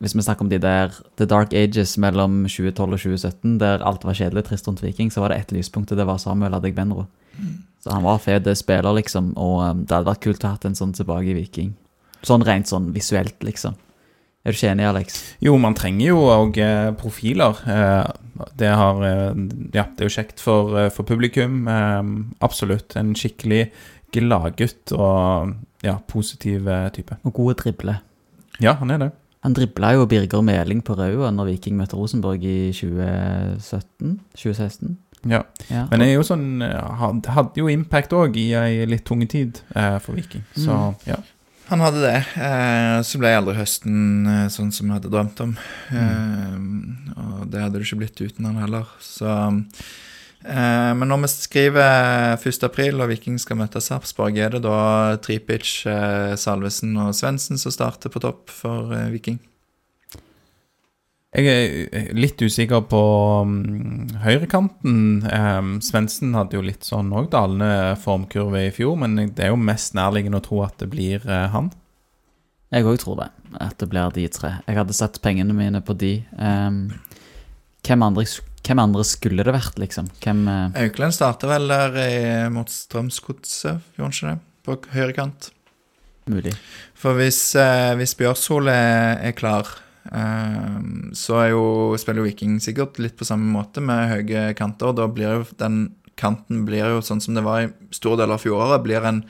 hvis vi snakker om de der The Dark Ages mellom 2012 og 2017, der alt var kjedelig trist rundt Viking, så var det ett lyspunkt, og det var Samuel Adegbenro. Så han var fet spiller, liksom, og um, det hadde vært kult å ha hatt en sånn tilbake i Viking. Sånn rent sånn visuelt, liksom. Er du ikke enig, Alex? Jo, man trenger jo òg eh, profiler. Eh, det, har, eh, ja, det er jo kjekt for, for publikum. Absolutt. En skikkelig gladgutt og ja, positiv type. Og gode dribler. Ja, han er det. Han dribla jo Birger Meling på Raua når Viking møtte Rosenborg i 2017? 2016? Ja. Ja. Men det er jo sånn Hadde jo impact òg i ei litt tunge tid for Viking. Så Mm. ja. Han hadde det. Eh, så ble aldri høsten eh, sånn som vi hadde drømt om. Eh, og det hadde det ikke blitt uten han heller. Så eh, Men når vi skriver 1. april og Viking skal møte Sarpsborg, er det da Tripic, Salvesen og Svendsen som starter på topp for Viking? Jeg er litt usikker på um, høyrekanten. Um, Svendsen hadde jo litt sånn òg dalende formkurve i fjor, men det er jo mest nærliggende å tro at det blir uh, han. Jeg òg tror det. At det blir de tre. Jeg hadde satt pengene mine på de. Um, hvem, andre, hvem andre skulle det vært, liksom? Hvem uh... Auklend starter vel der mot Strømsgodset, gjorde han ikke det? På høyrekant. Mulig. For hvis, eh, hvis Bjørshol er, er klar, eh, så er jo, spiller jo Viking sikkert litt på samme måte med høye kanter. Da blir jo den kanten blir jo sånn som det var i store deler av fjoråret, blir en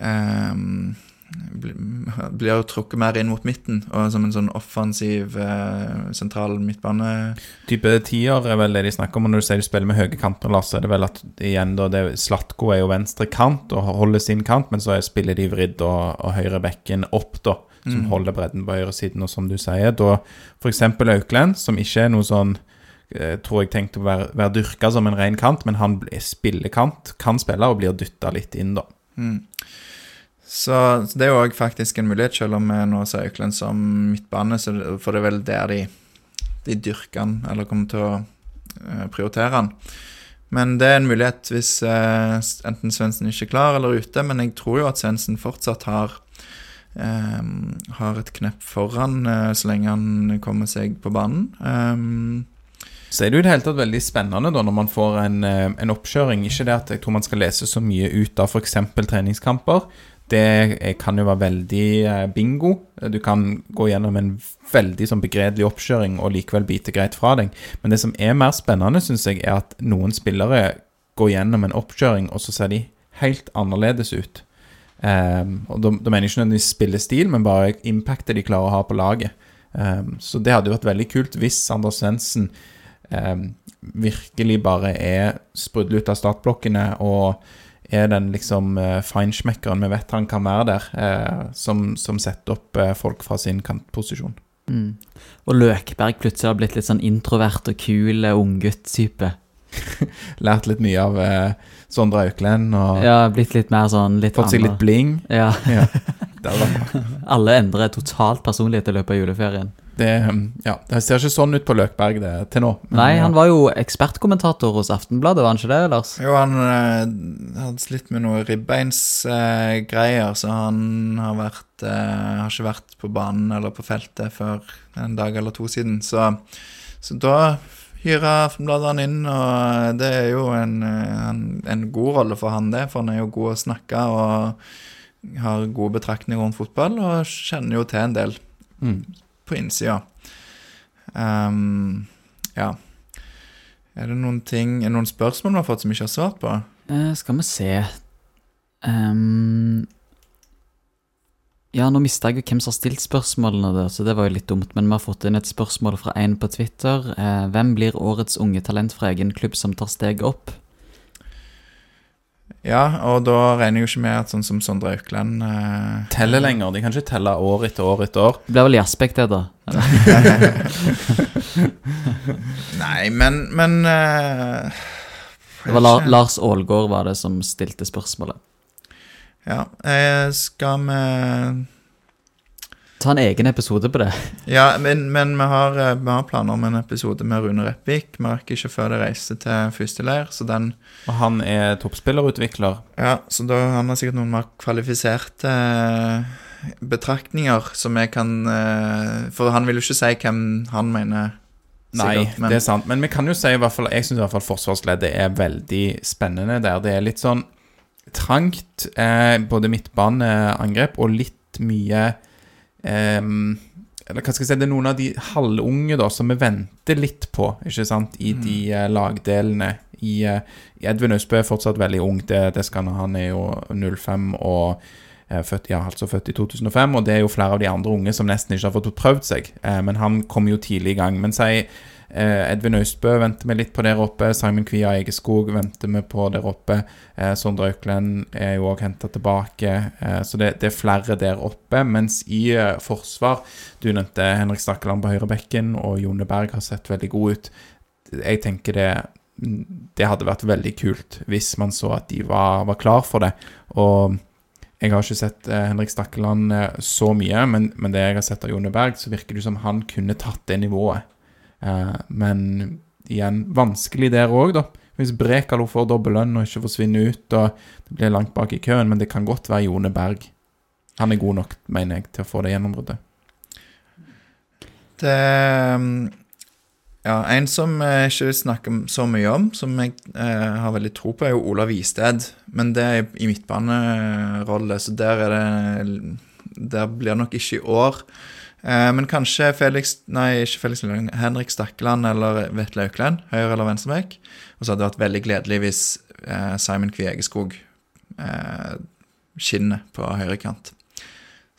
um, blir, jo trukket mer inn mot midten, og som en sånn offensiv eh, sentral midtbane. Type tier er vel det de snakker om. Og når du sier du spiller med høye kanter, så er det vel at igjen da det, Slatko er jo venstre kant og holder sin kant, men så er, spiller de vridd og, og høyre bekken opp, da. Som holder bredden på høyresiden, og som du sier. Da f.eks. Aukland, som ikke er noe sånn eh, tror jeg tenkte å være, være dyrka som en ren kant, men han spiller kant, kan spille og blir dytta litt inn, da. Mm. Så, så det er jo òg faktisk en mulighet, selv om vi nå ser Økland som midtbane, så for det er vel der de, de dyrker han, eller kommer til å eh, prioritere han. Men det er en mulighet hvis eh, enten Svendsen ikke er klar eller ute, men jeg tror jo at Svendsen fortsatt har eh, har et knepp foran eh, så lenge han kommer seg på banen. Um, Så er det jo i det hele tatt veldig spennende da når man får en, eh, en oppkjøring. Ikke det at jeg tror man skal lese så mye ut av f.eks. treningskamper. Det kan jo være veldig eh, bingo. Du kan gå gjennom en veldig sånn begredelig oppkjøring og likevel bite greit fra deg. Men det som er mer spennende, syns jeg, er at noen spillere går gjennom en oppkjøring, og så ser de helt annerledes ut. Um, og da, mener jeg ikke nødvendigvis spillestil, men bare impactet de klarer å ha på laget. Um, så det hadde vært veldig kult hvis Anders Svendsen um, virkelig bare er sprudlet ut av startblokkene og er den liksom uh, feinschmeckeren vi vet han kan være der, uh, som, som setter opp uh, folk fra sin kantposisjon. Mm. Og Løkberg plutselig har blitt litt sånn introvert og kul unggutt-type. Lært litt mye av eh, Sondre Auklend og Ja, blitt litt mer sånn litt fått seg litt bling. Ja, Ja, alle endrer totalt personlighet i løpet av juleferien. Det, um, ja, det ser ikke sånn ut på Løkberg det, til nå. men, Nei, han var jo ekspertkommentator hos Aftenbladet, var han ikke det, Lars? jo, han eh, hadde slitt med noe ribbeinsgreier, så han har vært eh, Har ikke vært på banen eller på feltet før en dag eller to siden. Så, så da hyra Aftenbladet inn, og det er jo en, eh, en, en god rolle for han, det. For han er jo god å snakke og har gode betraktninger rundt fotball, og kjenner jo til en del Mm. på innsida. Um, ja. Er det noen ting, er det noen spørsmål vi har fått som vi ikke har svart på? Uh, skal vi se Ehm, Ja, nå mista jeg jo hvem som har stilt spørsmålene, der, så det var jo litt dumt. Men vi har fått inn et spørsmål fra en på Twitter. Eh, hvem blir årets unge talent fra egen klubb som tar steget opp? Ja, og da regner jeg jo ikke med at sånn som Sondre Aukland eh, Teller lenger. De kan ikke telle år etter år etter år. Det blir vel Jaspek, det, da. Nei, men, men eh, Det var La Lars Aalgaard var det som stilte spørsmålet. Ja, eh, skal vi Ta en egen episode på det. Ja, men, men vi, har, eh, vi har planer om en episode med Rune Repvik. Vi rakk ikke før det reiste til første leir, så den Og han er toppspillerutvikler. Ja, så da han har sikkert noen mer kvalifiserte eh, betraktninger som jeg kan eh, For han vil jo ikke si hvem han mener. Nei, sikkert, men- det er sant. Men vi kan jo si i hvert fall Jeg syns i hvert fall forsvarsleddet er veldig spennende der. Det er litt sånn trangt, eh, både midtbaneangrep og litt mye eh, Eller hva skal jeg si Det er noen av de halvunge da som vi venter litt på, ikke sant, i de eh, lagdelene. I, eh, Edvin Østbø er fortsatt veldig ung, det, det skal han. Han er jo 05 og eh, født, ja, altså født i 2005, og det er jo flere av de andre unge som nesten ikke har fått prøvd seg. Eh, men han kom jo tidlig i gang. Men si Edvin Austbø venter vi litt på der oppe. Simon Kvia Egeskog venter vi på der oppe. Eh, Sondre Auklend er jo òg henta tilbake. Eh, så det, det er flere der oppe. Mens i eh, forsvar Du nevnte Henrik Stakkeland på høyrebekken, og Jone Berg har sett veldig god ut. Jeg tenker det det hadde vært veldig kult hvis man så at de var, var klar for det. Og jeg har ikke sett eh, Henrik Stakkeland eh, så mye, men, men det jeg har sett av Jone Berg, så virker det som han kunne tatt det nivået. Eh, men igjen, vanskelig der òg, da. Hvis Brekalo får dobbel lønn og ikke forsvinner ut, og det blir langt bak i køen, men det kan godt være Jone Berg. Han er god nok, mener jeg, til å få det gjennombruddet. Det um, Ja, en som jeg ikke snakker så mye om, som jeg eh, har veldig tro på, er jo Olav Isted. Men det er i midtbanerolle, så der er det Der blir det nok ikke i år. Eh, men kanskje Felix Nei, ikke Felix Lilleland. Henrik Stakkeland eller Vetle Aukland, høyre- eller venstrebekk. Og så hadde det vært veldig gledelig hvis eh, Simon Kviegeskog eh, skinner på høyrekant.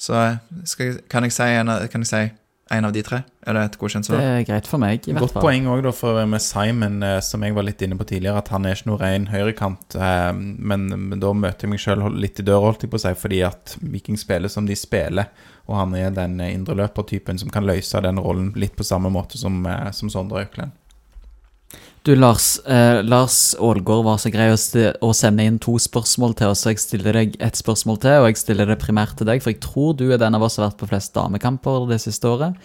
Så skal, kan, jeg si en, kan jeg si en av de tre? Er det et godkjent svar? Det er greit for meg, i hvert Godt fall. poeng òg, for med Simon, eh, som jeg var litt inne på tidligere, at han er ikke noe ren høyrekant. eh, Men, men da møter jeg meg sjøl litt i døra, holdt jeg på å si, fordi at Viking spiller som de spiller. Og han er den indreløpertypen som kan løse den rollen litt på samme måte som, eh, som Sondre Auklend. Du, Lars. Eh, Lars Aalgaard var så grei å, å sende inn to spørsmål til oss. så Jeg stiller deg ett spørsmål til, og jeg stiller det primært til deg, for jeg tror du er den av oss som har vært på flest damekamper det siste året.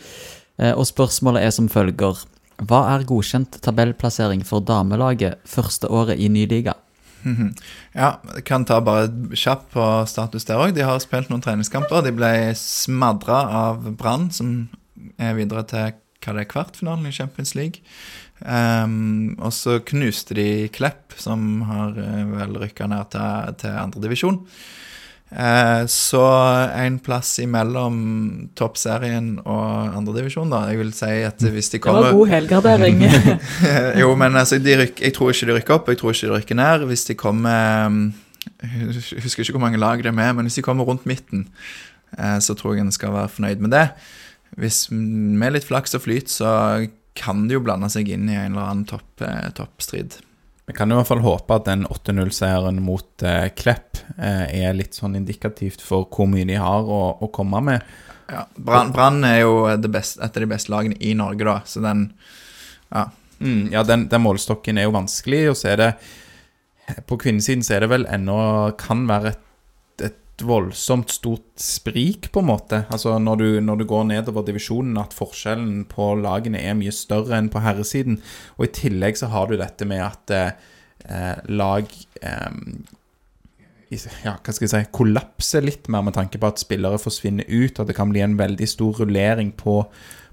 Eh, og spørsmålet er som følger. Hva er godkjent tabellplassering for damelaget første året i ny liga? Ja, kan ta bare kjapp på status der òg. De har spilt noen treningskamper. De ble smadra av Brann, som er videre til hva det er kvartfinalen i Champions League. Um, og så knuste de Klepp, som har eh, vel rykka ned til, til andredivisjon. Uh, så en plass imellom toppserien og andredivisjon, da. Jeg vil si at hvis de kommer Det var god helgardering. jo, men altså, de ryk, jeg tror ikke de rykker opp, jeg tror ikke de rykker ned. Hvis de kommer Jeg husker ikke hvor mange lag det er med, men hvis de kommer rundt midten, eh, så tror jeg en skal være fornøyd med det. Hvis Med litt flaks og flyt så kan det jo blande seg inn i en eller annen topp, eh, toppstrid. Vi kan i hvert fall håpe at den 8-0-seieren mot eh, Klepp eh, er litt sånn indikativt for hvor mye de har å, å komme med. Ja, Brann er jo det beste, et av de beste lagene i Norge, da, så den Ja. Mm, ja, den, den målstokken er jo vanskelig, og så er det På kvinnesiden så er det vel ennå Kan være et voldsomt stort sprik, på en måte. Altså når du, når du går nedover divisjonen, at forskjellen på lagene er mye større enn på herresiden. Og i tillegg så har du dette med at eh, lag eh, ja, hva skal jeg si, kollapser litt mer med tanke på at spillere forsvinner ut, og det kan bli en veldig stor rullering på,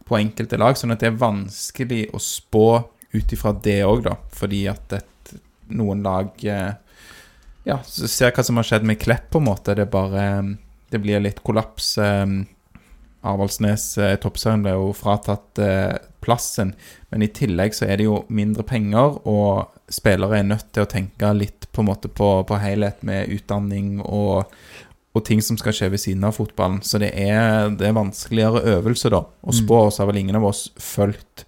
på enkelte lag. Sånn at det er vanskelig å spå ut ifra det òg, da. Fordi at et, noen lag eh, Ja, så ser hva som har skjedd med Klepp, på en måte. Det bare Det blir litt kollaps. Arvaldsnes i eh, toppserien ble jo fratatt eh, plassen, men i tillegg så er det jo mindre penger, og spillere er nødt til å tenke litt på en måte på, på helhet med utdanning og, og ting som skal skje ved siden av fotballen. Så det er, det er vanskeligere øvelse, da. Å spå oss har vel ingen av oss fulgt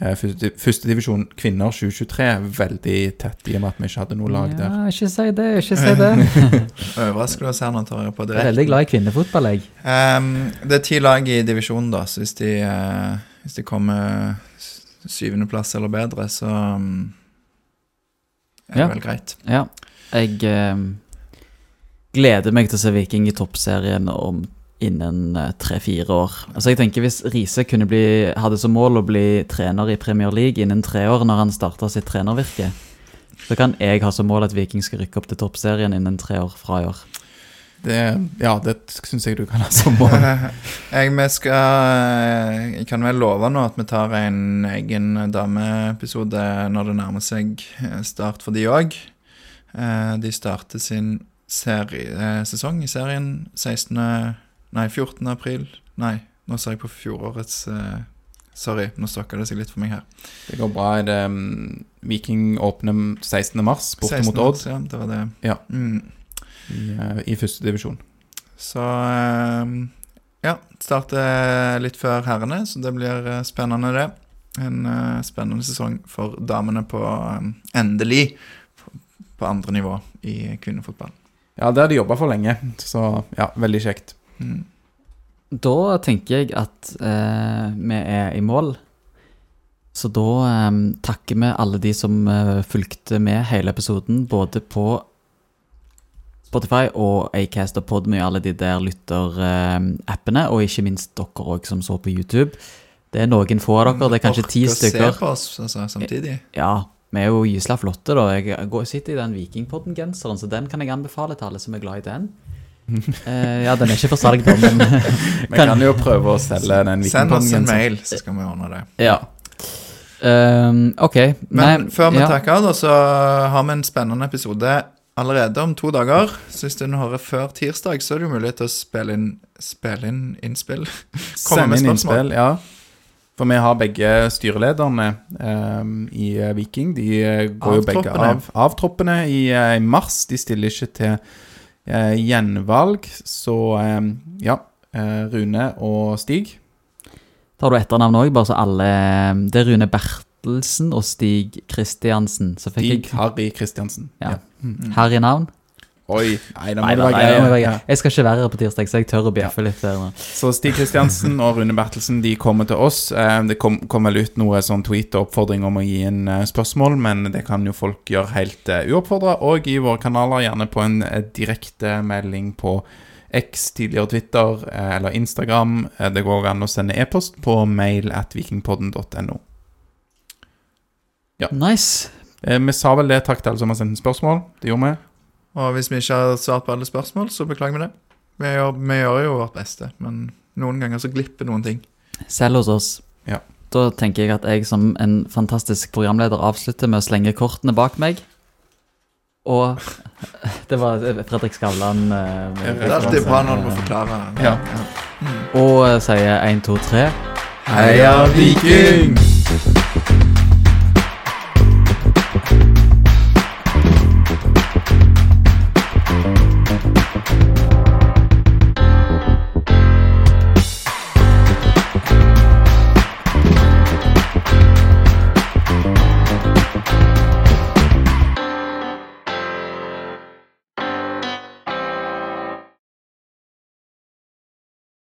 Førstedivisjon kvinner 2023 veldig tett, i og med at vi ikke hadde noe lag der. Ja, ikke si det, ikke si det. Overrasker du oss her nå, tar jeg på Jeg er direkten. veldig glad i kvinnefotball, jeg. Um, det er ti lag i divisjonen, da, så hvis de, uh, hvis de kommer syvendeplass eller bedre, så um, er det Ja. vel greit. Ja. Jeg um, gleder meg til å se Viking i toppserien om innen eh, tre-fire år. Altså jeg tenker Hvis Riise hadde som mål å bli trener i Premier League innen tre år når han starta sitt trenervirke, så kan jeg ha som mål at Viking skal rykke opp til toppserien innen tre år fra i år. Det, ja, det syns jeg du kan ha som mål. Jeg, vi skal, jeg kan vel love nå at vi tar en egen dameepisode når det nærmer seg eh, start for de òg. De starter sin serie, eh, sesong i serien 16. Nei, 14. april. Nei, nå sa jeg på fjorårets uh, Sorry, nå stokka det seg litt for meg her. Det går bra. Er det, um, Viking åpner 16. mars borte 16. mot Odd Ja, det var det. Ja. Mm. i, uh, i første divisjon. Så eh, ja, starter litt før herrene, så det blir eh, spennende, det. En uh, spennende sesong for damene på eh, endelig på, på andre nivå i kvinnefotball. Ja, det har de jobba for lenge, så ja, veldig kjekt. Mm. Da tenker jeg at eh, vi er i mål. Så da eh, takker vi alle de som eh, fulgte med hele episoden, både på Spotify og Acast og Podme, alle de der lytterappene, og ikke minst dere òg som så på YouTube. Det er noen få av dere, det er kanskje ti stykker. se på oss altså, samtidig. Ja, vi er jo gysla flotte, da. Jeg går, sitter i den Vikingpodden-genseren, så den kan jeg anbefale til alle som er glad i den. Eh, ja, den er ikke for salg, da, men Vi kan jo prøve å selge den Send oss en mail, så skal vi ordne det. Ja. Ehm, ok. Men Nei, før vi ja. takker, da, så har vi en spennende episode allerede om to dager. Så hvis du hører før tirsdag, så er det jo mulighet til å spille inn, spille inn innspill. Komme Send med spørsmål. innspill, ja. For vi har begge styrelederne um, i eh, Viking. De eh, går jo begge av, av troppene i, i mars. De stiller ikke til eh, gjenvalg, så eh, ja. eh, Rune og Stig. Tar du etternavn òg, bare så alle Det er Rune Bertelsen og Stig Kristiansen. Stig jeg Harry Kristiansen. Ja. Mm. Harry navn. Oi, nei, da må Nei, det være nei, greie. være- jeg skal ikke være her på tirsdag, så jeg tør å bjeffe litt. Der, nå. Så Stig Kristiansen og Rune Bertelsen de kommer til oss. Eh, Det kom, kom vel ut noe sånn tweet og oppfordring om å gi inn eh, spørsmål, men det kan jo folk gjøre helt uh, uoppfordra. Og i våre kanaler, gjerne på en direkte direktemelding på X, tidligere Twitter eh, eller Instagram. Eh, det går an å sende e-post på mail at vikingpodden.no. Nice. Eh, vi sa vel det, takk til alle som har sendt en spørsmål. Det gjorde vi. Og hvis vi ikke har svart på alle spørsmål, så beklager vi det. Vi gjør, vi gjør jo vårt beste, men noen ganger så glipper noen ting. Selv hos oss. Ja. Da tenker jeg at jeg som en fantastisk programleder avslutter med å slenge kortene bak meg. Og det var Fredrik Skavlan eh, Det er alltid bra når du må forklare. Ja. Og eh, sier én, to, tre. Heia Viking!